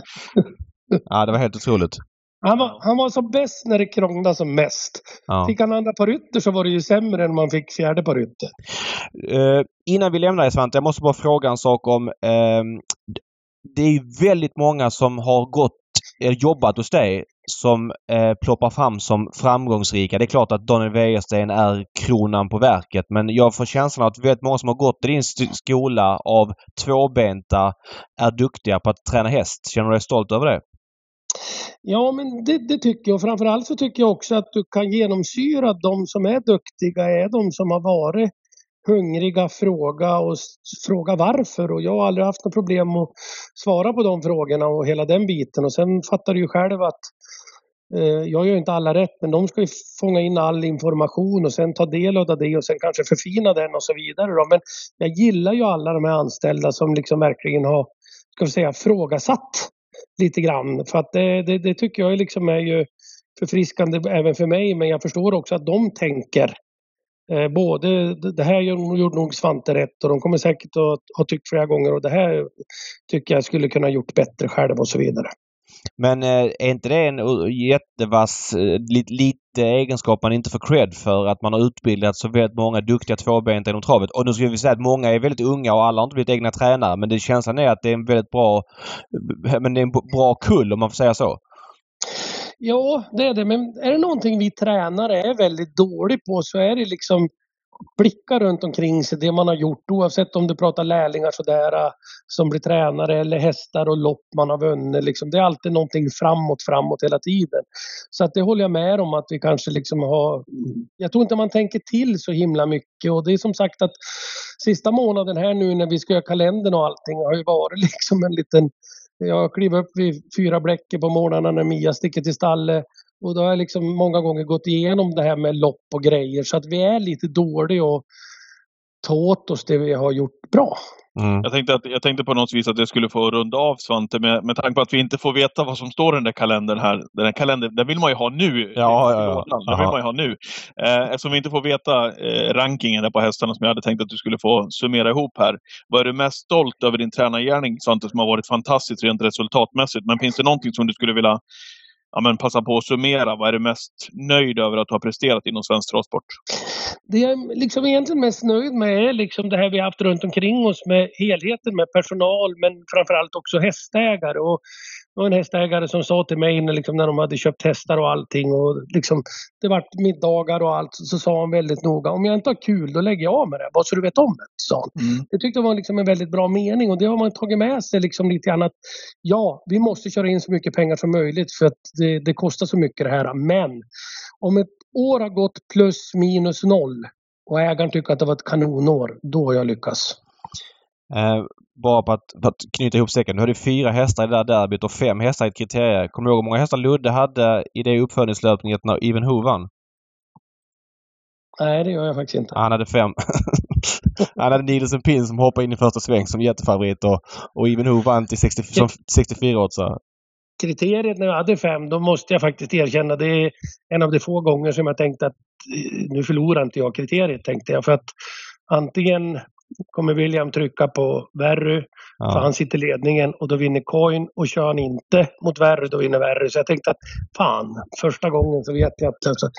[LAUGHS] ja, det var helt otroligt. Han var, han var som bäst när det krånglade som mest. Ja. Fick han andra på rytter så var det ju sämre än man fick fjärde på rytter. Uh, innan vi lämnar dig Svante, jag måste bara fråga en sak om uh, Det är väldigt många som har gått jobbat hos dig som eh, ploppar fram som framgångsrika. Det är klart att Daniel Wäjersten är kronan på verket men jag får känslan att väldigt många som har gått i din skola av tvåbenta är duktiga på att träna häst. Känner du dig stolt över det? Ja, men det, det, tycker jag. Framförallt så tycker jag också att du kan genomsyra de som är duktiga är de som har varit hungriga, fråga och fråga varför. Och jag har aldrig haft något problem att svara på de frågorna och hela den biten. Och sen fattar du ju själv att eh, jag gör inte alla rätt, men de ska ju fånga in all information och sen ta del av det och sen kanske förfina den och så vidare. Då. Men jag gillar ju alla de här anställda som liksom verkligen har, ska vi säga, frågasatt lite grann. För att det, det, det tycker jag liksom är ju förfriskande även för mig, men jag förstår också att de tänker Eh, både det här gjorde nog Svante rätt och de kommer säkert att ha tyckt flera gånger och det här tycker jag skulle kunna gjort bättre själv och så vidare. Men eh, är inte det en eh, jättevass, eh, lite, lite egenskap man inte får cred för? Att man har utbildat så väldigt många duktiga tvåbenta inom travet. Och nu ska vi säga att många är väldigt unga och alla har inte blivit egna tränare. Men det känslan är att det är en väldigt bra, men det är en bra kull om man får säga så. Ja, det är det. Men är det någonting vi tränare är väldigt dålig på så är det liksom blicka runt omkring sig, det man har gjort oavsett om du pratar lärlingar sådär äh, som blir tränare eller hästar och lopp man har vunnit. Liksom. Det är alltid någonting framåt, framåt hela tiden. Så att det håller jag med om att vi kanske liksom har... Jag tror inte man tänker till så himla mycket och det är som sagt att sista månaden här nu när vi ska göra kalendern och allting har ju varit [LAUGHS] liksom en liten jag kliver upp vid fyra bläcker på morgnarna när Mia sticker till stallet. Och då har jag liksom många gånger gått igenom det här med lopp och grejer så att vi är lite dåliga och ta åt oss det vi har gjort bra. Mm. Jag, tänkte att, jag tänkte på något vis att jag skulle få runda av Svante med, med tanke på att vi inte får veta vad som står i den där kalendern här. Den här kalendern, den vill man ju ha nu. Ja, ja, ja. Den vill man ju ha nu. Eh, eftersom vi inte får veta eh, rankingen där på hästarna som jag hade tänkt att du skulle få summera ihop här. Vad är du mest stolt över din tränargärning Svante som har varit fantastiskt rent resultatmässigt? Men finns det någonting som du skulle vilja ja, men passa på att summera. Vad är du mest nöjd över att ha presterat inom svensk travsport? Det jag är liksom egentligen mest nöjd med är liksom det här vi haft runt omkring oss med helheten med personal men framförallt också hästägare. Och det var en hästägare som sa till mig när, liksom, när de hade köpt hästar och allting och liksom, det vart middagar och allt så sa han väldigt noga om jag inte har kul då lägger jag av med det bara så du vet om det. Sa han. Mm. Det tyckte jag var liksom en väldigt bra mening och det har man tagit med sig liksom lite grann att ja, vi måste köra in så mycket pengar som möjligt för att det, det kostar så mycket det här. Men om ett år har gått plus minus noll och ägaren tycker att det var ett kanonår, då har jag lyckats. Eh, bara på att, på att knyta ihop säcken. Du hade fyra hästar i det där derbyt och fem hästar i ett kriterie. Kommer du ihåg hur många hästar Ludde hade i det uppföljningslöpningen när Even Who vann? Nej, det gör jag faktiskt inte. Han hade fem. [LAUGHS] Han hade Nielsen Pin som hoppade in i första sväng som jättefavorit och, och Even Who vann till 60, som 64 åtsare. Kriteriet när jag hade fem, då måste jag faktiskt erkänna, det är en av de få gånger som jag tänkte att eh, nu förlorar inte jag kriteriet, tänkte jag. För att antingen kommer William trycka på Verry, ja. för han sitter i ledningen och då vinner Coin och kör han inte mot Verry, då vinner Verry. Så jag tänkte att fan, första gången så vet jag att så,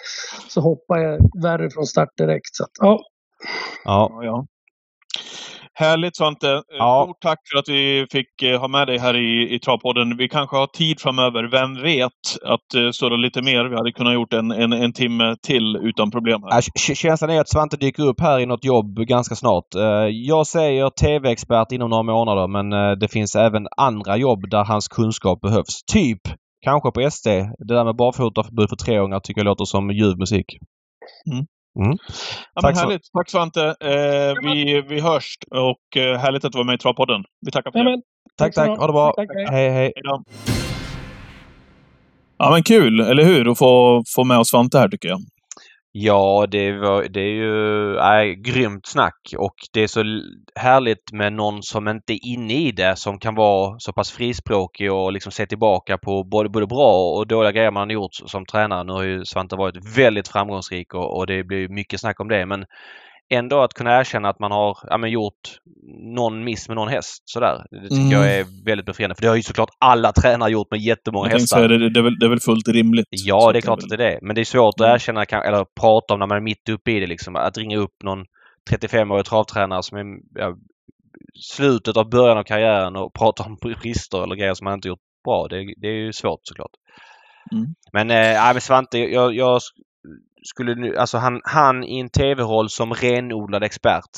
så hoppar jag Verry från start direkt. Så att, ja. Ja, ja. Härligt Svante! Eh, ja. Stort tack för att vi fick eh, ha med dig här i, i Travpodden. Vi kanske har tid framöver, vem vet, att uh, surra lite mer. Vi hade kunnat gjort en, en, en timme till utan problem. Här. Ja, känslan är att Svante dyker upp här i något jobb ganska snart. Jag säger TV-expert inom några månader men det finns även andra jobb där hans kunskap behövs. Typ kanske på SD. Det där med barfotaförbud för treåringar tycker jag låter som ljuv musik. Mm. Mm. Ja, Tack, härligt. Så... Tack Svante. Eh, vi, vi hörs och eh, härligt att du var med i Travpodden. Vi tackar för det. Amen. Tack, tack. Ha det bra. Tack, hej, hej. hej. Ja, men kul, eller hur? Att få, få med oss Svante här tycker jag. Ja, det, var, det är ju äh, grymt snack och det är så härligt med någon som inte är inne i det som kan vara så pass frispråkig och liksom se tillbaka på både, både bra och dåliga grejer man har gjort som tränare. Nu har ju Svante varit väldigt framgångsrik och, och det blir mycket snack om det men ändå att kunna erkänna att man har ja, men gjort någon miss med någon häst. Sådär. Det tycker mm. jag är väldigt befriande. För det har ju såklart alla [LAUGHS] tränare gjort med jättemånga jag hästar. Säga, det, det, är väl, det är väl fullt rimligt. Ja, det är klart att det är det. Men det är svårt mm. att erkänna eller prata om när man är mitt uppe i det. Liksom. Att ringa upp någon 35-årig travtränare som är ja, slutet av början av karriären och prata om brister eller grejer som man inte gjort bra. Det, det är ju svårt såklart. Mm. Men, äh, men Svante, jag, jag skulle nu, alltså han, han i en tv-roll som renodlad expert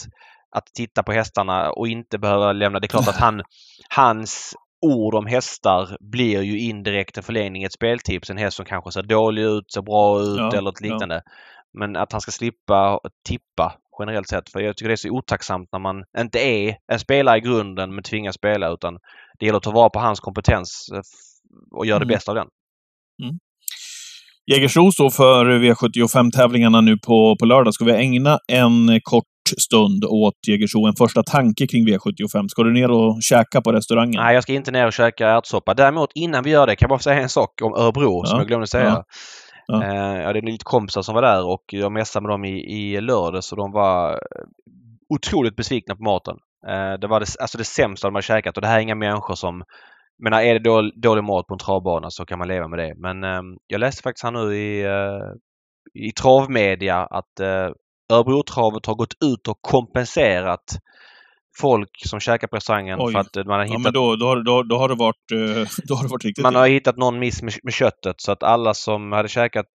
att titta på hästarna och inte behöva lämna. Det är klart att han, [LAUGHS] hans ord om hästar blir ju indirekt en förlängning ett speltips. En häst som kanske ser dålig ut, ser bra ut ja, eller något liknande. Ja. Men att han ska slippa tippa generellt sett. För jag tycker det är så otacksamt när man inte är en spelare i grunden men tvingas spela utan det gäller att ta vara på hans kompetens eh, och göra mm. det bästa av den. Mm. Jägersro står för V75-tävlingarna nu på, på lördag. Ska vi ägna en kort stund åt Jägersro? En första tanke kring V75. Ska du ner och käka på restaurangen? Nej, jag ska inte ner och käka ärtsoppa. Däremot innan vi gör det kan jag bara säga en sak om Örebro ja. som jag glömde säga. Ja. Ja. Eh, ja, det är lite kompisar som var där och jag messade med dem i, i lördags och de var otroligt besvikna på maten. Eh, det var det, alltså det sämsta de har käkat och det här är inga människor som men är det dålig, dålig mat på en travbana så kan man leva med det. Men eh, jag läste faktiskt här nu i, eh, i travmedia att eh, Örebrotravet har gått ut och kompenserat folk som käkar på restaurangen Oj. för att man har hittat... Ja, men då, då, då, då har det varit, eh, [LAUGHS] då har det varit riktigt Man har hittat någon miss med, med, köttet så att alla som hade käkat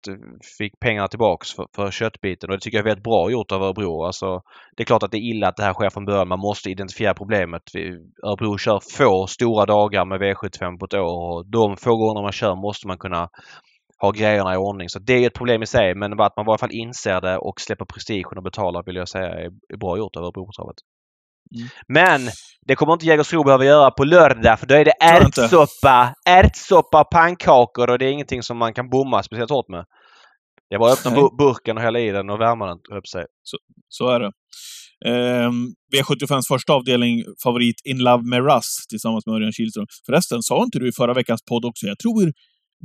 fick pengarna tillbaks för, för köttbiten och det tycker jag är väldigt bra gjort av Örebro. Alltså, det är klart att det är illa att det här sker från början. Man måste identifiera problemet. Örebro kör få stora dagar med V75 på ett år och de få gånger man kör måste man kunna ha grejerna i ordning. Så det är ett problem i sig men att man i alla fall inser det och släpper prestigen och betalar vill jag säga är, är bra gjort av Örebrotravet. Mm. Men det kommer inte Jägersro behöva göra på lördag för då är det ärtsoppa, ärtsoppa och pannkakor och det är ingenting som man kan bomma speciellt hårt med. Det är bara att öppna Nej. burken och hälla i den och värma den, upp sig. Så, så är det. Um, V75s första avdelning, favorit In Love med Russ tillsammans med Örjan Kihlström. Förresten, sa inte du i förra veckans podd också, jag tror,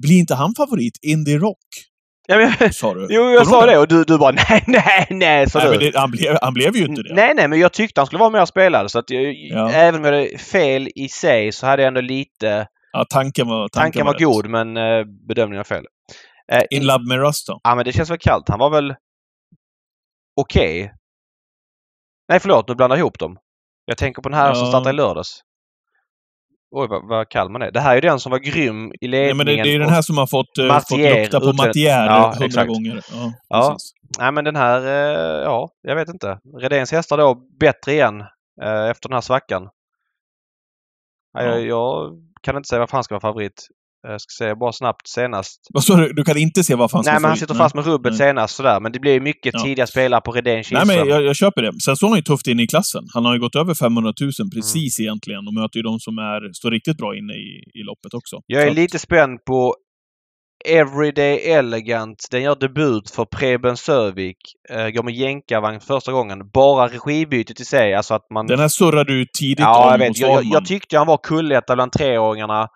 blir inte han favorit? Indie Rock? Ja, men, sa du? Jo, jag sa det och du, du bara [LAUGHS] nej, nej, nej, sa nej, du. Det, han, blev, han blev ju inte det. Nej, nej, men jag tyckte han skulle vara mer spelad. Så att jag, ja. även om jag hade fel i sig så hade jag ändå lite... Ja, tanken var Tanken, tanken var, var god, men eh, bedömningen var fel. Eh, In Love med Rust då? Ja, men det känns väl kallt. Han var väl okej. Okay. Nej, förlåt, nu blandar jag ihop dem. Jag tänker på den här ja. som startade i lördags. Oj, vad, vad kall man är. Det här är den som var grym i ledningen. Ja, men det, det är den här som har fått, uh, fått lukta på Mattier hundra gånger. Ja, ja. Nej, men den här, uh, ja, jag vet inte. Redéns hästar då bättre igen uh, efter den här svackan. Ja. Jag, jag, kan inte säga varför han ska vara favorit. Jag ska säga bara snabbt senast. Vad sa du? Du kan inte se varför han Nej, men han sitter fast med rubbet Nej. senast sådär. Men det blir mycket ja. tidiga spelare på Redén Nej, men jag, jag, köper det. Sen står han ju tufft in i klassen. Han har ju gått över 500 000 precis mm. egentligen och möter ju de som är, står riktigt bra inne i, i loppet också. Jag är Så lite spänd på Everyday Elegant. Den gör debut för Preben Sövik. Uh, går med jänkarvagn första gången. Bara regibytet i sig, alltså att man... Den här surrade du tidigt ja, jag vet. Jag, jag, tyckte han var kulletta bland treåringarna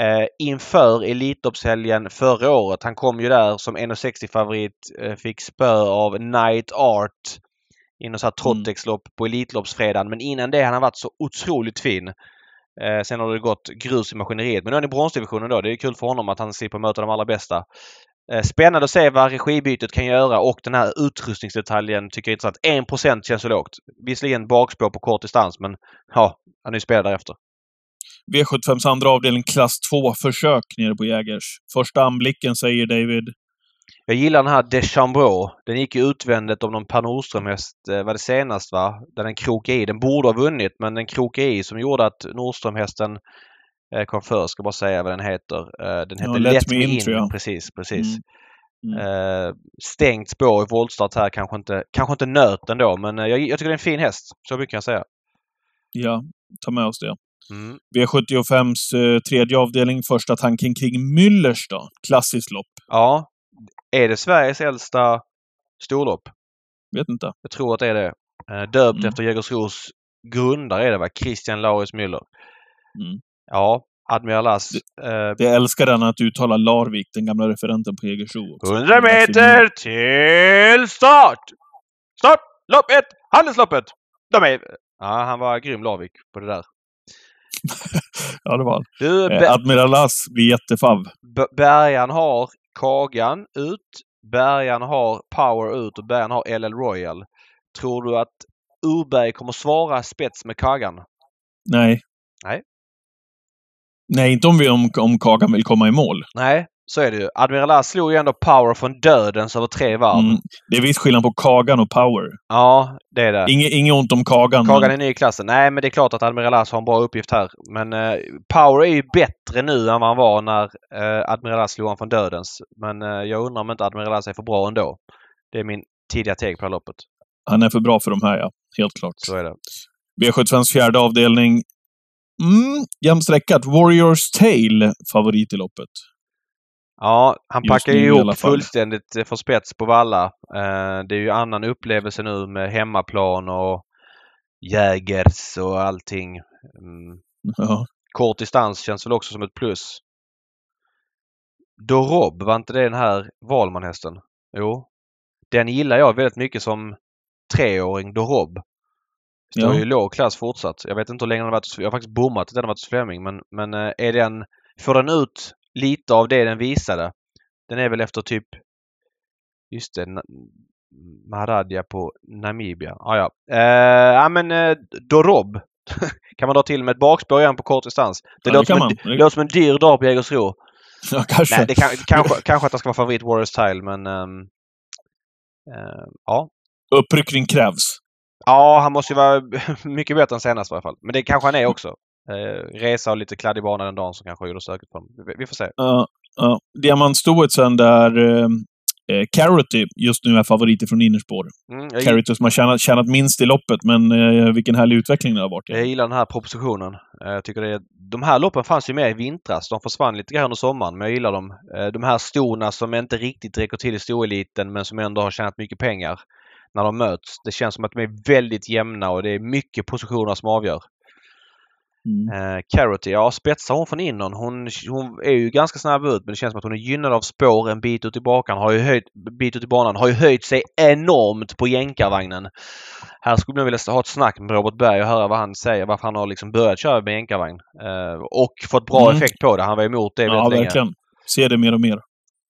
eh, inför Elitloppshelgen förra året. Han kom ju där som 1,60 favorit. Eh, fick spö av Night Art i något sånt mm. Trottex-lopp på Elitloppsfredagen. Men innan det har han varit så otroligt fin. Eh, sen har det gått grus i maskineriet. Men nu är han i bronsdivisionen då. Det är kul för honom att han slipper möta de allra bästa. Eh, spännande att se vad regibytet kan göra och den här utrustningsdetaljen tycker jag är intressant. 1% känns så lågt. Visserligen bakspår på kort distans men ja, han är ju spelad därefter. V75s andra avdelning, klass 2-försök nere på Jägers. Första anblicken, säger David. Jag gillar den här Deschambeau. Den gick ju utvändigt om någon Per Nordström-häst, eh, var det senast va? Där den krokade i. Den borde ha vunnit men den krokade i som gjorde att Nordström-hästen eh, kom först. Ska bara säga vad den heter. Eh, den heter ja, Let, Let Me In. in. Precis, precis. Mm. Mm. stängt spår i voltstart här kanske inte, kanske inte nöt ändå men jag, jag tycker det är en fin häst. Så mycket kan jag säga. Ja, ta med oss det. Mm. V75s eh, tredje avdelning, första tanken kring Müllers då. Klassiskt lopp. Ja. Är det Sveriges äldsta Storlopp. Vet inte. Jag tror att det är det. Eh, döpt Mm. efter Jägersros grundare är det va? Christian Lauritz Müller. Mm. Ja, Admiral As. Eh, Jag älskar den att uttala Larvik, den gamla referenten på Jägersro. också. 100 meter till start! Start! Lopp ett! Handelsloppet! De är... Ja, han var grym Larvik på det där. [LAUGHS] Ja, det var han. Du, Eh, Admiral As blir jättefav. Bergan har Kagan ut. Bergan har Power ut och Bergan har LL Royal. Tror du att Urberg kommer svara spets med Kagan? Nej. Nej. Nej, inte om, vi, om, om Kagan vill komma i mål. Nej, så är det ju. Admiral As slog ju ändå Power från dödens över tre varv. Mm. Det är viss skillnad på Kagan och Power. Ja, det är det. Inget, inget ont om Kagan. Kagan men- är ny i klassen. Nej, men det är klart att Admiral As har en bra uppgift här. Men eh, Power är ju bättre nu än vad han var när eh, Admiral As slog honom från dödens. Men eh, jag undrar om inte Admiral As är för bra ändå. Det är min tidiga take på det här loppet. Han är för bra för de här, ja. Helt klart. Så är det. V75s fjärde avdelning. Mm, jämnstreckat. Warriors Tail, favorit i loppet. Ja, han packar ju ihop fullständigt eh, för spets på Valla. Eh, det är ju annan upplevelse nu med hemmaplan och Jägers och allting. Mm. Ja. Kort distans känns väl också som ett plus. Dorob, var inte det den här Valmanhästen? Jo. Den gillar jag väldigt mycket som treåring, Dorob. Står Ja. ju i låg klass fortsatt. Jag vet inte hur länge den har varit Jag har faktiskt bommat att den har varit hos Fleming men, men eh, är den... Får den ut lite av det den visade? Den är väl efter typ... Just det. Maradja på Namibia. Ah, ja, eh, ja men eh, Dorob. [LAUGHS] kan man dra till med ett bakspår igen på kort distans. Det, Ja, låter, som en, det låter som en dyr dag på Jägersro. ja, kanske. Nej, det kan, [LAUGHS] kanske, kanske att han ska vara favorit Warriors Tile men... ehm, eh, ja. Uppryckning krävs. Ja, han måste ju vara [LAUGHS] mycket bättre än senast i alla fall. Men det kanske han är också. Eh, resa och lite kladdig bana den dagen som kanske gjorde stökigt för honom. Vi, vi får se. Ja, ja. Diamantstoet sen där eh, eh, just nu är favorit från innerspår. Mm, jag, Carroty som har tjänat, tjänat minst i loppet, men eh, vilken härlig utveckling det har varit. jag gillar den här propositionen. Eh, jag tycker det är, de här loppen fanns ju med i vintras. De försvann lite grann under sommaren, men jag gillar dem. Eh, de här storna som inte riktigt räcker till i storeliten, men som ändå har tjänat mycket pengar. När de möts. Det känns som att de är väldigt jämna och det är mycket positioner som avgör. Mm. Eh, Carroty, ja spetsar hon från innan. Hon, hon är ju ganska snabb ut men det känns som att hon är gynnad av spår en bit ut i bakan. Har ju höjt, bit ut i banan. Har ju höjt sig enormt på jänkarvagnen. Här skulle jag vilja ha ett snack med Robert Berg och höra vad han säger. Varför han har liksom börjat köra med jänkarvagn. Eh, och fått bra Mm. effekt på det. Han var emot det Ja, väldigt länge. verkligen. Ser det mer och mer.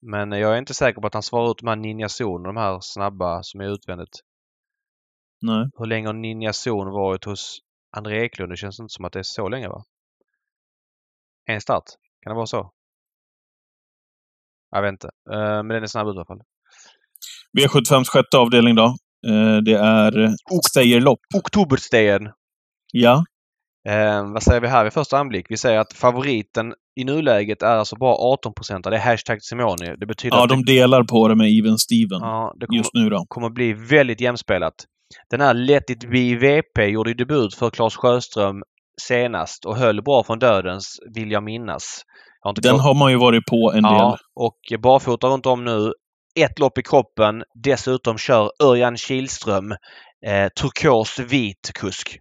Men jag är inte säker på att han svarar ut de här Ninja Zone, de här snabba som är utvändigt. Nej. Hur länge har Ninja Zone varit hos André Eklund? Det känns inte som att det är så länge va? En start? Kan det vara så? Jag vet inte. Eh, men den är snabb ut i alla fall. V75s sjätte avdelning då. Eh, det är. Oktobersten. Ja. Eh, vad säger vi här vid första anblick? Vi säger att favoriten i nuläget är alltså bara 18% Det är hashtag Simoni. Det betyder Ja, att de delar på det med Even Steven ja, det kommer, just nu då. kommer bli väldigt jämspelat. Den här Let It Be VP gjorde ju debut för Claes Sjöström senast och höll bra från dödens, vill jag minnas. Jag Den har man ju varit på en Ja, del. och barfota runt om nu. Ett lopp i kroppen. Dessutom kör Örjan Kihlström eh, turkos vit kusk.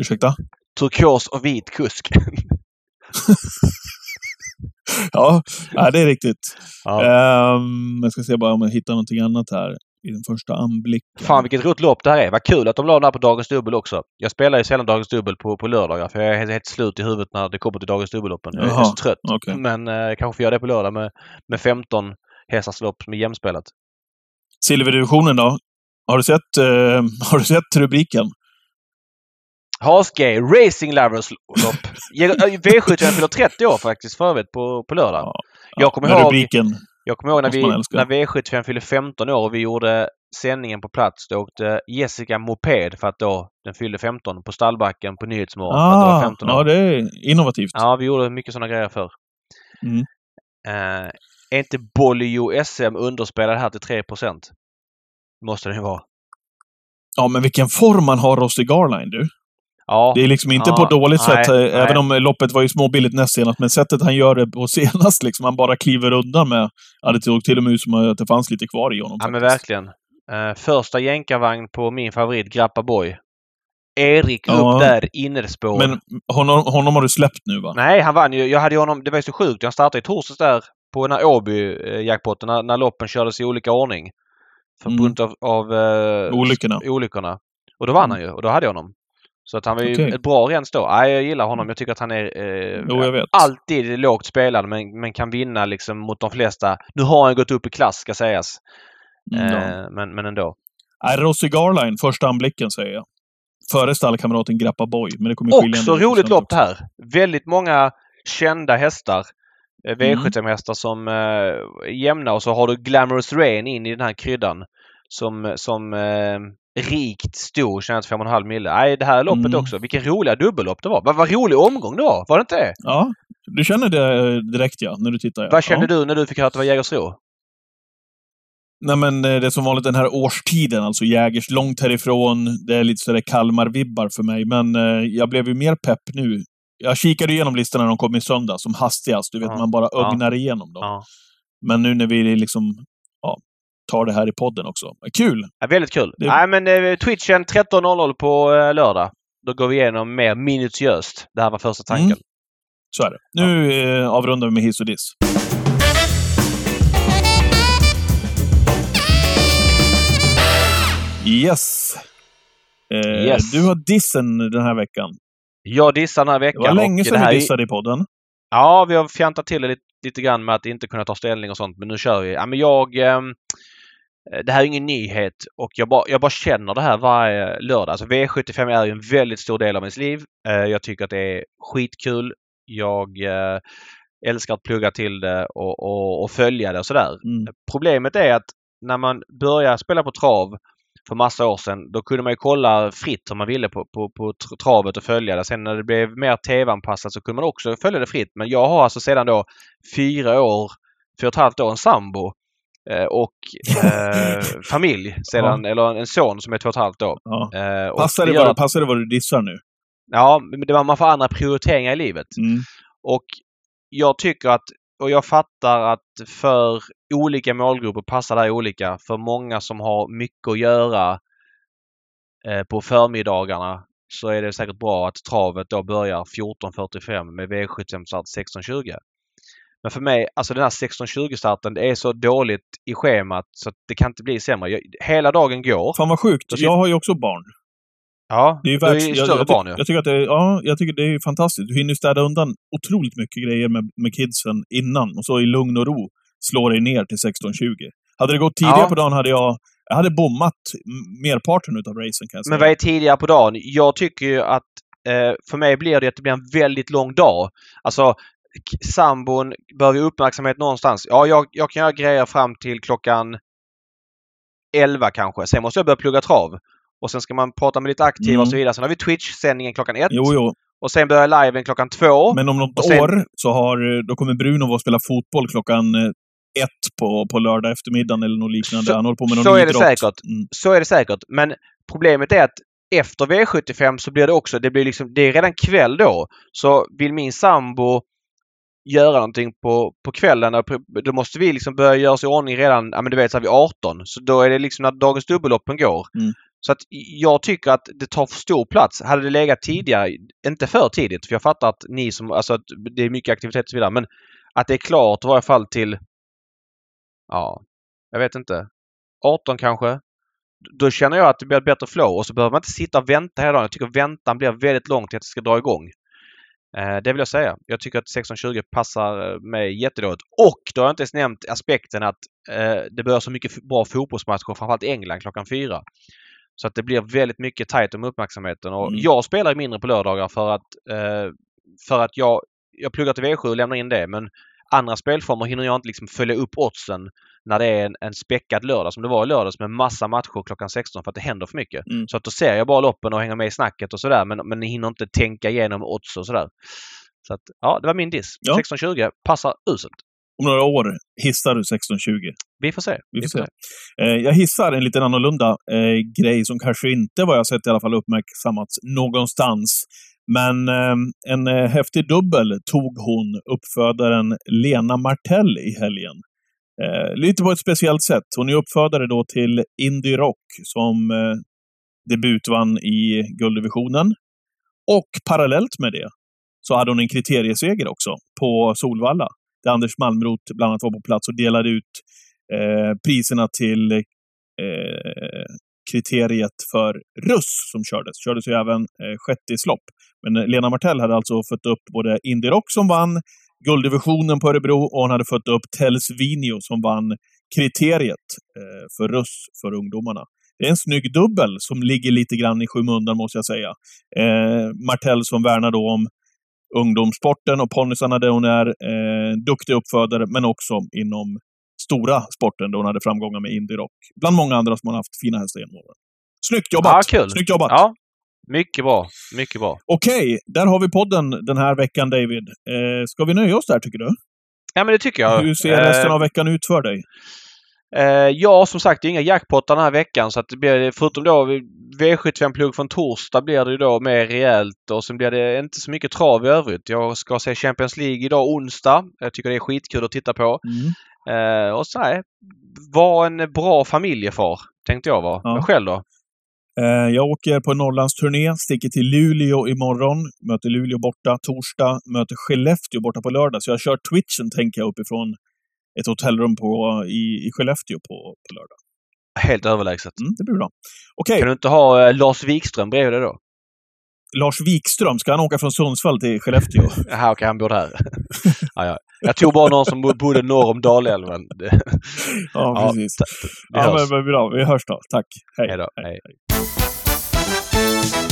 Ursäkta? Turkos och vit kusk. [LAUGHS] Ja, det är riktigt. ja. Ehm, jag ska se bara om jag hittar någonting annat här i den första anblicken. Fan vilket roligt lopp det här är. Vad kul att de la den här på Dagens Dubbel också. Jag spelar ju sällan Dagens Dubbel på, på lördagar för jag är helt, slut i huvudet när det kommer till Dagens Dubbelloppen. Jag är så trött. okej. Men eh, kanske får göra det på lördag med, med 15 hästars lopp är jämspelat. Silverdivisionen då? Har du sett, eh, [LAUGHS] har du sett rubriken? Hasgay Racing Lovers lopp. [LAUGHS] V75 fyller 30 år faktiskt för övrigt på, på lördag. Ja. Jag kommer med ihåg- rubriken. Jag kommer ihåg när, vi, när V75 fyllde 15 år och vi gjorde sändningen på plats. Då åkte Jessica moped för att då den fyllde 15 på stallbacken på Nyhetsmorgon. att det var Ah, 15 år. ja, det är innovativt. Ja, vi gjorde mycket sådana grejer förr. Mm. Eh, är inte Bolio SM underspelad här till 3% Måste den ju vara. Ja, men vilken form man har Rossi Garline, du. Ja. Det är liksom inte Ja, på dåligt nej, sätt, eh, nej. även om loppet var ju småbilligt näst senast, men sättet han gör det på [LAUGHS] senast, liksom, han bara kliver undan med... Ja, det såg till och med ut som att det fanns lite kvar i honom. Ja men faktiskt. verkligen. Eh, första jänkarvagn på min favorit Grappa Boy. Erik Ja. upp där innerspår. Men honom, honom har du släppt nu, va? Nej, han vann ju. Jag hade ju honom, det var ju så sjukt. Jag startade i torsdags där på den här Åby-jackpotten när, när loppen kördes i olika ordning. För Mm. av, av eh, Olyckorna. olyckorna. Och då vann Mm. han ju och då hade jag honom. Så att han var ju Okej. ett bra rens då. Nej, jag gillar honom. Jag tycker att han är eh, Jo, alltid lågt spelad men, men kan vinna liksom mot de flesta. Nu har han gått upp i klass ska sägas. Mm. Eh, men, men ändå. Nej, Rossi Garline, första anblicken säger jag. Före stallkamraten Grappa Boy. Men det kommer Också roligt lopp det här. Väldigt många kända hästar. eh, Mm. V75-hästar som eh, är jämna och så har du Glamorous Rain in i den här kryddan. Som, som eh, rikt stor, tjänat 5,5 mille. Nej, det här loppet Mm. också. Vilken roliga dubbellopp det var. Vad, vad rolig omgång det var. Var det inte det? Ja, du känner det eh, direkt ja, när du tittar. Ja. Vad kände ja. du när du fick höra att det var Jägersro? Nej men eh, det är som vanligt den här årstiden, alltså Jägers långt härifrån. Det är lite sådär Kalmar-vibbar för mig, men eh, jag blev ju mer pepp nu. Jag kikade igenom listan när de kom i söndag, som hastigast. Du vet, Ja. man bara Ja. ögnar igenom dem. Ja. Men nu när vi liksom, ja, tar det här i podden också. Kul! Ja, väldigt kul. Det- Nej, men eh, Twitchen 13.00 på eh, lördag. Då går vi igenom mer minutiöst. Det här var första tanken. Mm. Så är det. Nu eh, avrundar vi med hiss och diss. Yes. Eh, Yes. Du har dissen den här veckan. Jag dissar den här Det veckan. var länge sedan det vi dissade i podden. Ja, vi har fjantat till det lite, lite grann med att inte kunna ta ställning och sånt. Men nu kör vi. Ja, men jag... ehm, det här är ingen nyhet och jag bara, jag bara känner det här varje lördag. Alltså V75 är ju en väldigt stor del av ens liv. Eh, Jag tycker att det är skitkul. Jag eh, älskar att plugga till det och, och, och följa det och sådär. Mm. Problemet är att när man började spela på trav för massa år sedan, då kunde man ju kolla fritt om man ville på, på, på tr- travet och följa det. Sen när det blev mer tv-anpassat så kunde man också följa det fritt. Men jag har alltså sedan då fyra år, fyra och ett halvt år en sambo eh, och eh, [LAUGHS] familj sedan, eller en son som är två och ett halvt år. Ja. Eh, Passar, det gör vad, passar det vad du dissar nu? Ja, det var, man får andra prioriteringar i livet. Mm. Och jag tycker att, och jag fattar att för olika målgrupper passar det här olika. För många som har mycket att göra eh, på förmiddagarna så är det säkert bra att travet då börjar 14.45 med V75 start 16.20. Men för mig, alltså den här 16.20 starten, det är så dåligt i schemat så att det kan inte bli sämre. Jag, hela dagen går. Fan vad sjukt. Sitter- Jag har ju också barn. Ja, Det är ju du är ju större jag, barn ju. jag tycker att det är, ja, jag tycker det är fantastiskt. Du hinner städa undan otroligt mycket grejer med, med kidsen innan och så i lugn och ro slår dig ner till 16.20. Hade det gått tidigare Ja. på dagen hade jag, jag hade bommat merparten utav racen kan jag säga. Men vad är tidigare på dagen? Jag tycker ju att eh, för mig blir det att det blir en väldigt lång dag. Alltså sambon behöver uppmärksamhet någonstans. Ja, jag, jag kan göra grejer fram till klockan 11 kanske. Sen måste jag börja plugga trav. Och sen ska man prata med lite aktiva Mm. och så vidare. Sen har vi Twitch-sändningen klockan ett. Jo, jo. Och sen börjar liven klockan två. Men om något sen- år så har, då kommer Bruno vara och spela fotboll klockan eh, ett på, på lördag eftermiddagen eller något liknande. Så- Han håller på med någon så är det säkert. Mm. Så är det säkert. Men problemet är att efter V75 så blir det också, det blir liksom, det är redan kväll då. Så vill min sambo göra någonting på, på kvällen, då måste vi liksom börja göra oss i ordning redan, ja men du vet så här vid 18. Så då är det liksom när dagens dubbelloppen går. Mm. Så att jag tycker att det tar för stor plats. Hade det legat tidigare, inte för tidigt, för jag fattar att ni som, alltså att det är mycket aktivitet och så vidare, men att det är klart i varje fall till, ja, jag vet inte, 18 kanske. Då känner jag att det blir ett bättre flow och så behöver man inte sitta och vänta hela dagen. Jag tycker väntan blir väldigt lång till att det ska dra igång. Eh, det vill jag säga. Jag tycker att 16.20 passar eh, mig jättedåligt. Och då har jag inte ens nämnt aspekten att eh, det börjar så mycket bra fotbollsmatcher, framförallt i England klockan fyra. Så att det blir väldigt mycket tajt om uppmärksamheten. Och Mm. Jag spelar mindre på lördagar för att, för att jag, jag pluggar till V7 och lämnar in det. Men andra spelformer hinner jag inte liksom följa upp oddsen när det är en, en späckad lördag som det var i lördags med massa matcher klockan 16 för att det händer för mycket. Mm. Så att då ser jag bara loppen och hänger med i snacket och sådär men, men hinner inte tänka igenom odds och sådär. Så att ja, det var min diss. Ja. 16.20 passar uselt. om några år hissar du 1620. Vi får se. Vi får se. Eh, jag hissar en lite annorlunda eh, grej som kanske inte, vad jag sett i alla fall, uppmärksammats någonstans. Men eh, en eh, häftig dubbel tog hon, uppfödaren Lena Martell, i helgen. Eh, lite på ett speciellt sätt. Hon är uppfödare då till Indie Rock som eh, debutvann i gulddivisionen. Och parallellt med det så hade hon en kriterieseger också på Solvalla. Där Anders Malmrot bland annat var på plats och delade ut eh, priserna till eh, kriteriet för russ som kördes. Kördes ju även eh, sjätte i slopp. Men eh, Lena Martell hade alltså fött upp både Indy Rock som vann gulddivisionen på Örebro och hon hade fött upp Telsvinio som vann kriteriet eh, för russ för ungdomarna. Det är en snygg dubbel som ligger lite grann i skymundan måste jag säga. Eh, Martell som värnar då om ungdomssporten och ponnysarna där hon är eh, duktig uppfödare, men också inom stora sporten då hon hade framgångar med Indy Rock. Bland många andra som hon haft fina hästar genom åren. Snyggt jobbat! Ja, kul. Snyggt jobbat! Ja, mycket bra. Mycket bra. Okej, där har vi podden den här veckan, David. Eh, ska vi nöja oss där, tycker du? Ja, men det tycker jag. Hur ser resten av veckan ut för dig? Eh, ja, som sagt, det är inga jackpottar den här veckan så att det blir, förutom då V75-plugg från torsdag blir det ju då mer rejält och sen blir det inte så mycket trav i övrigt. Jag ska se Champions League idag onsdag. Jag tycker det är skitkul att titta på. Mm. Eh, och så nej, var en bra familjefar, tänkte jag vara. Ja. Men själv då? Eh, jag åker på Norrlandsturné, sticker till Luleå imorgon, möter Luleå borta torsdag, möter Skellefteå borta på lördag. Så jag kör Twitchen, tänker jag, uppifrån ett hotellrum på, i, i Skellefteå på, på lördag. Helt överlägset. Mm, det blir bra. Okej, Kan du inte ha eh, Lars Wikström bredvid dig då? Lars Wikström, ska han åka från Sundsvall till Skellefteå? [LAUGHS] Jaha, okej, han bor där. [LAUGHS] ja, ja. Jag tog bara någon som bo- bodde norr om Dalälven. [LAUGHS] Ja, Ja, precis. Vi Ja, hörs. men, men bra. Vi hörs då. Tack. Hej. Hej då. Hej. Hej.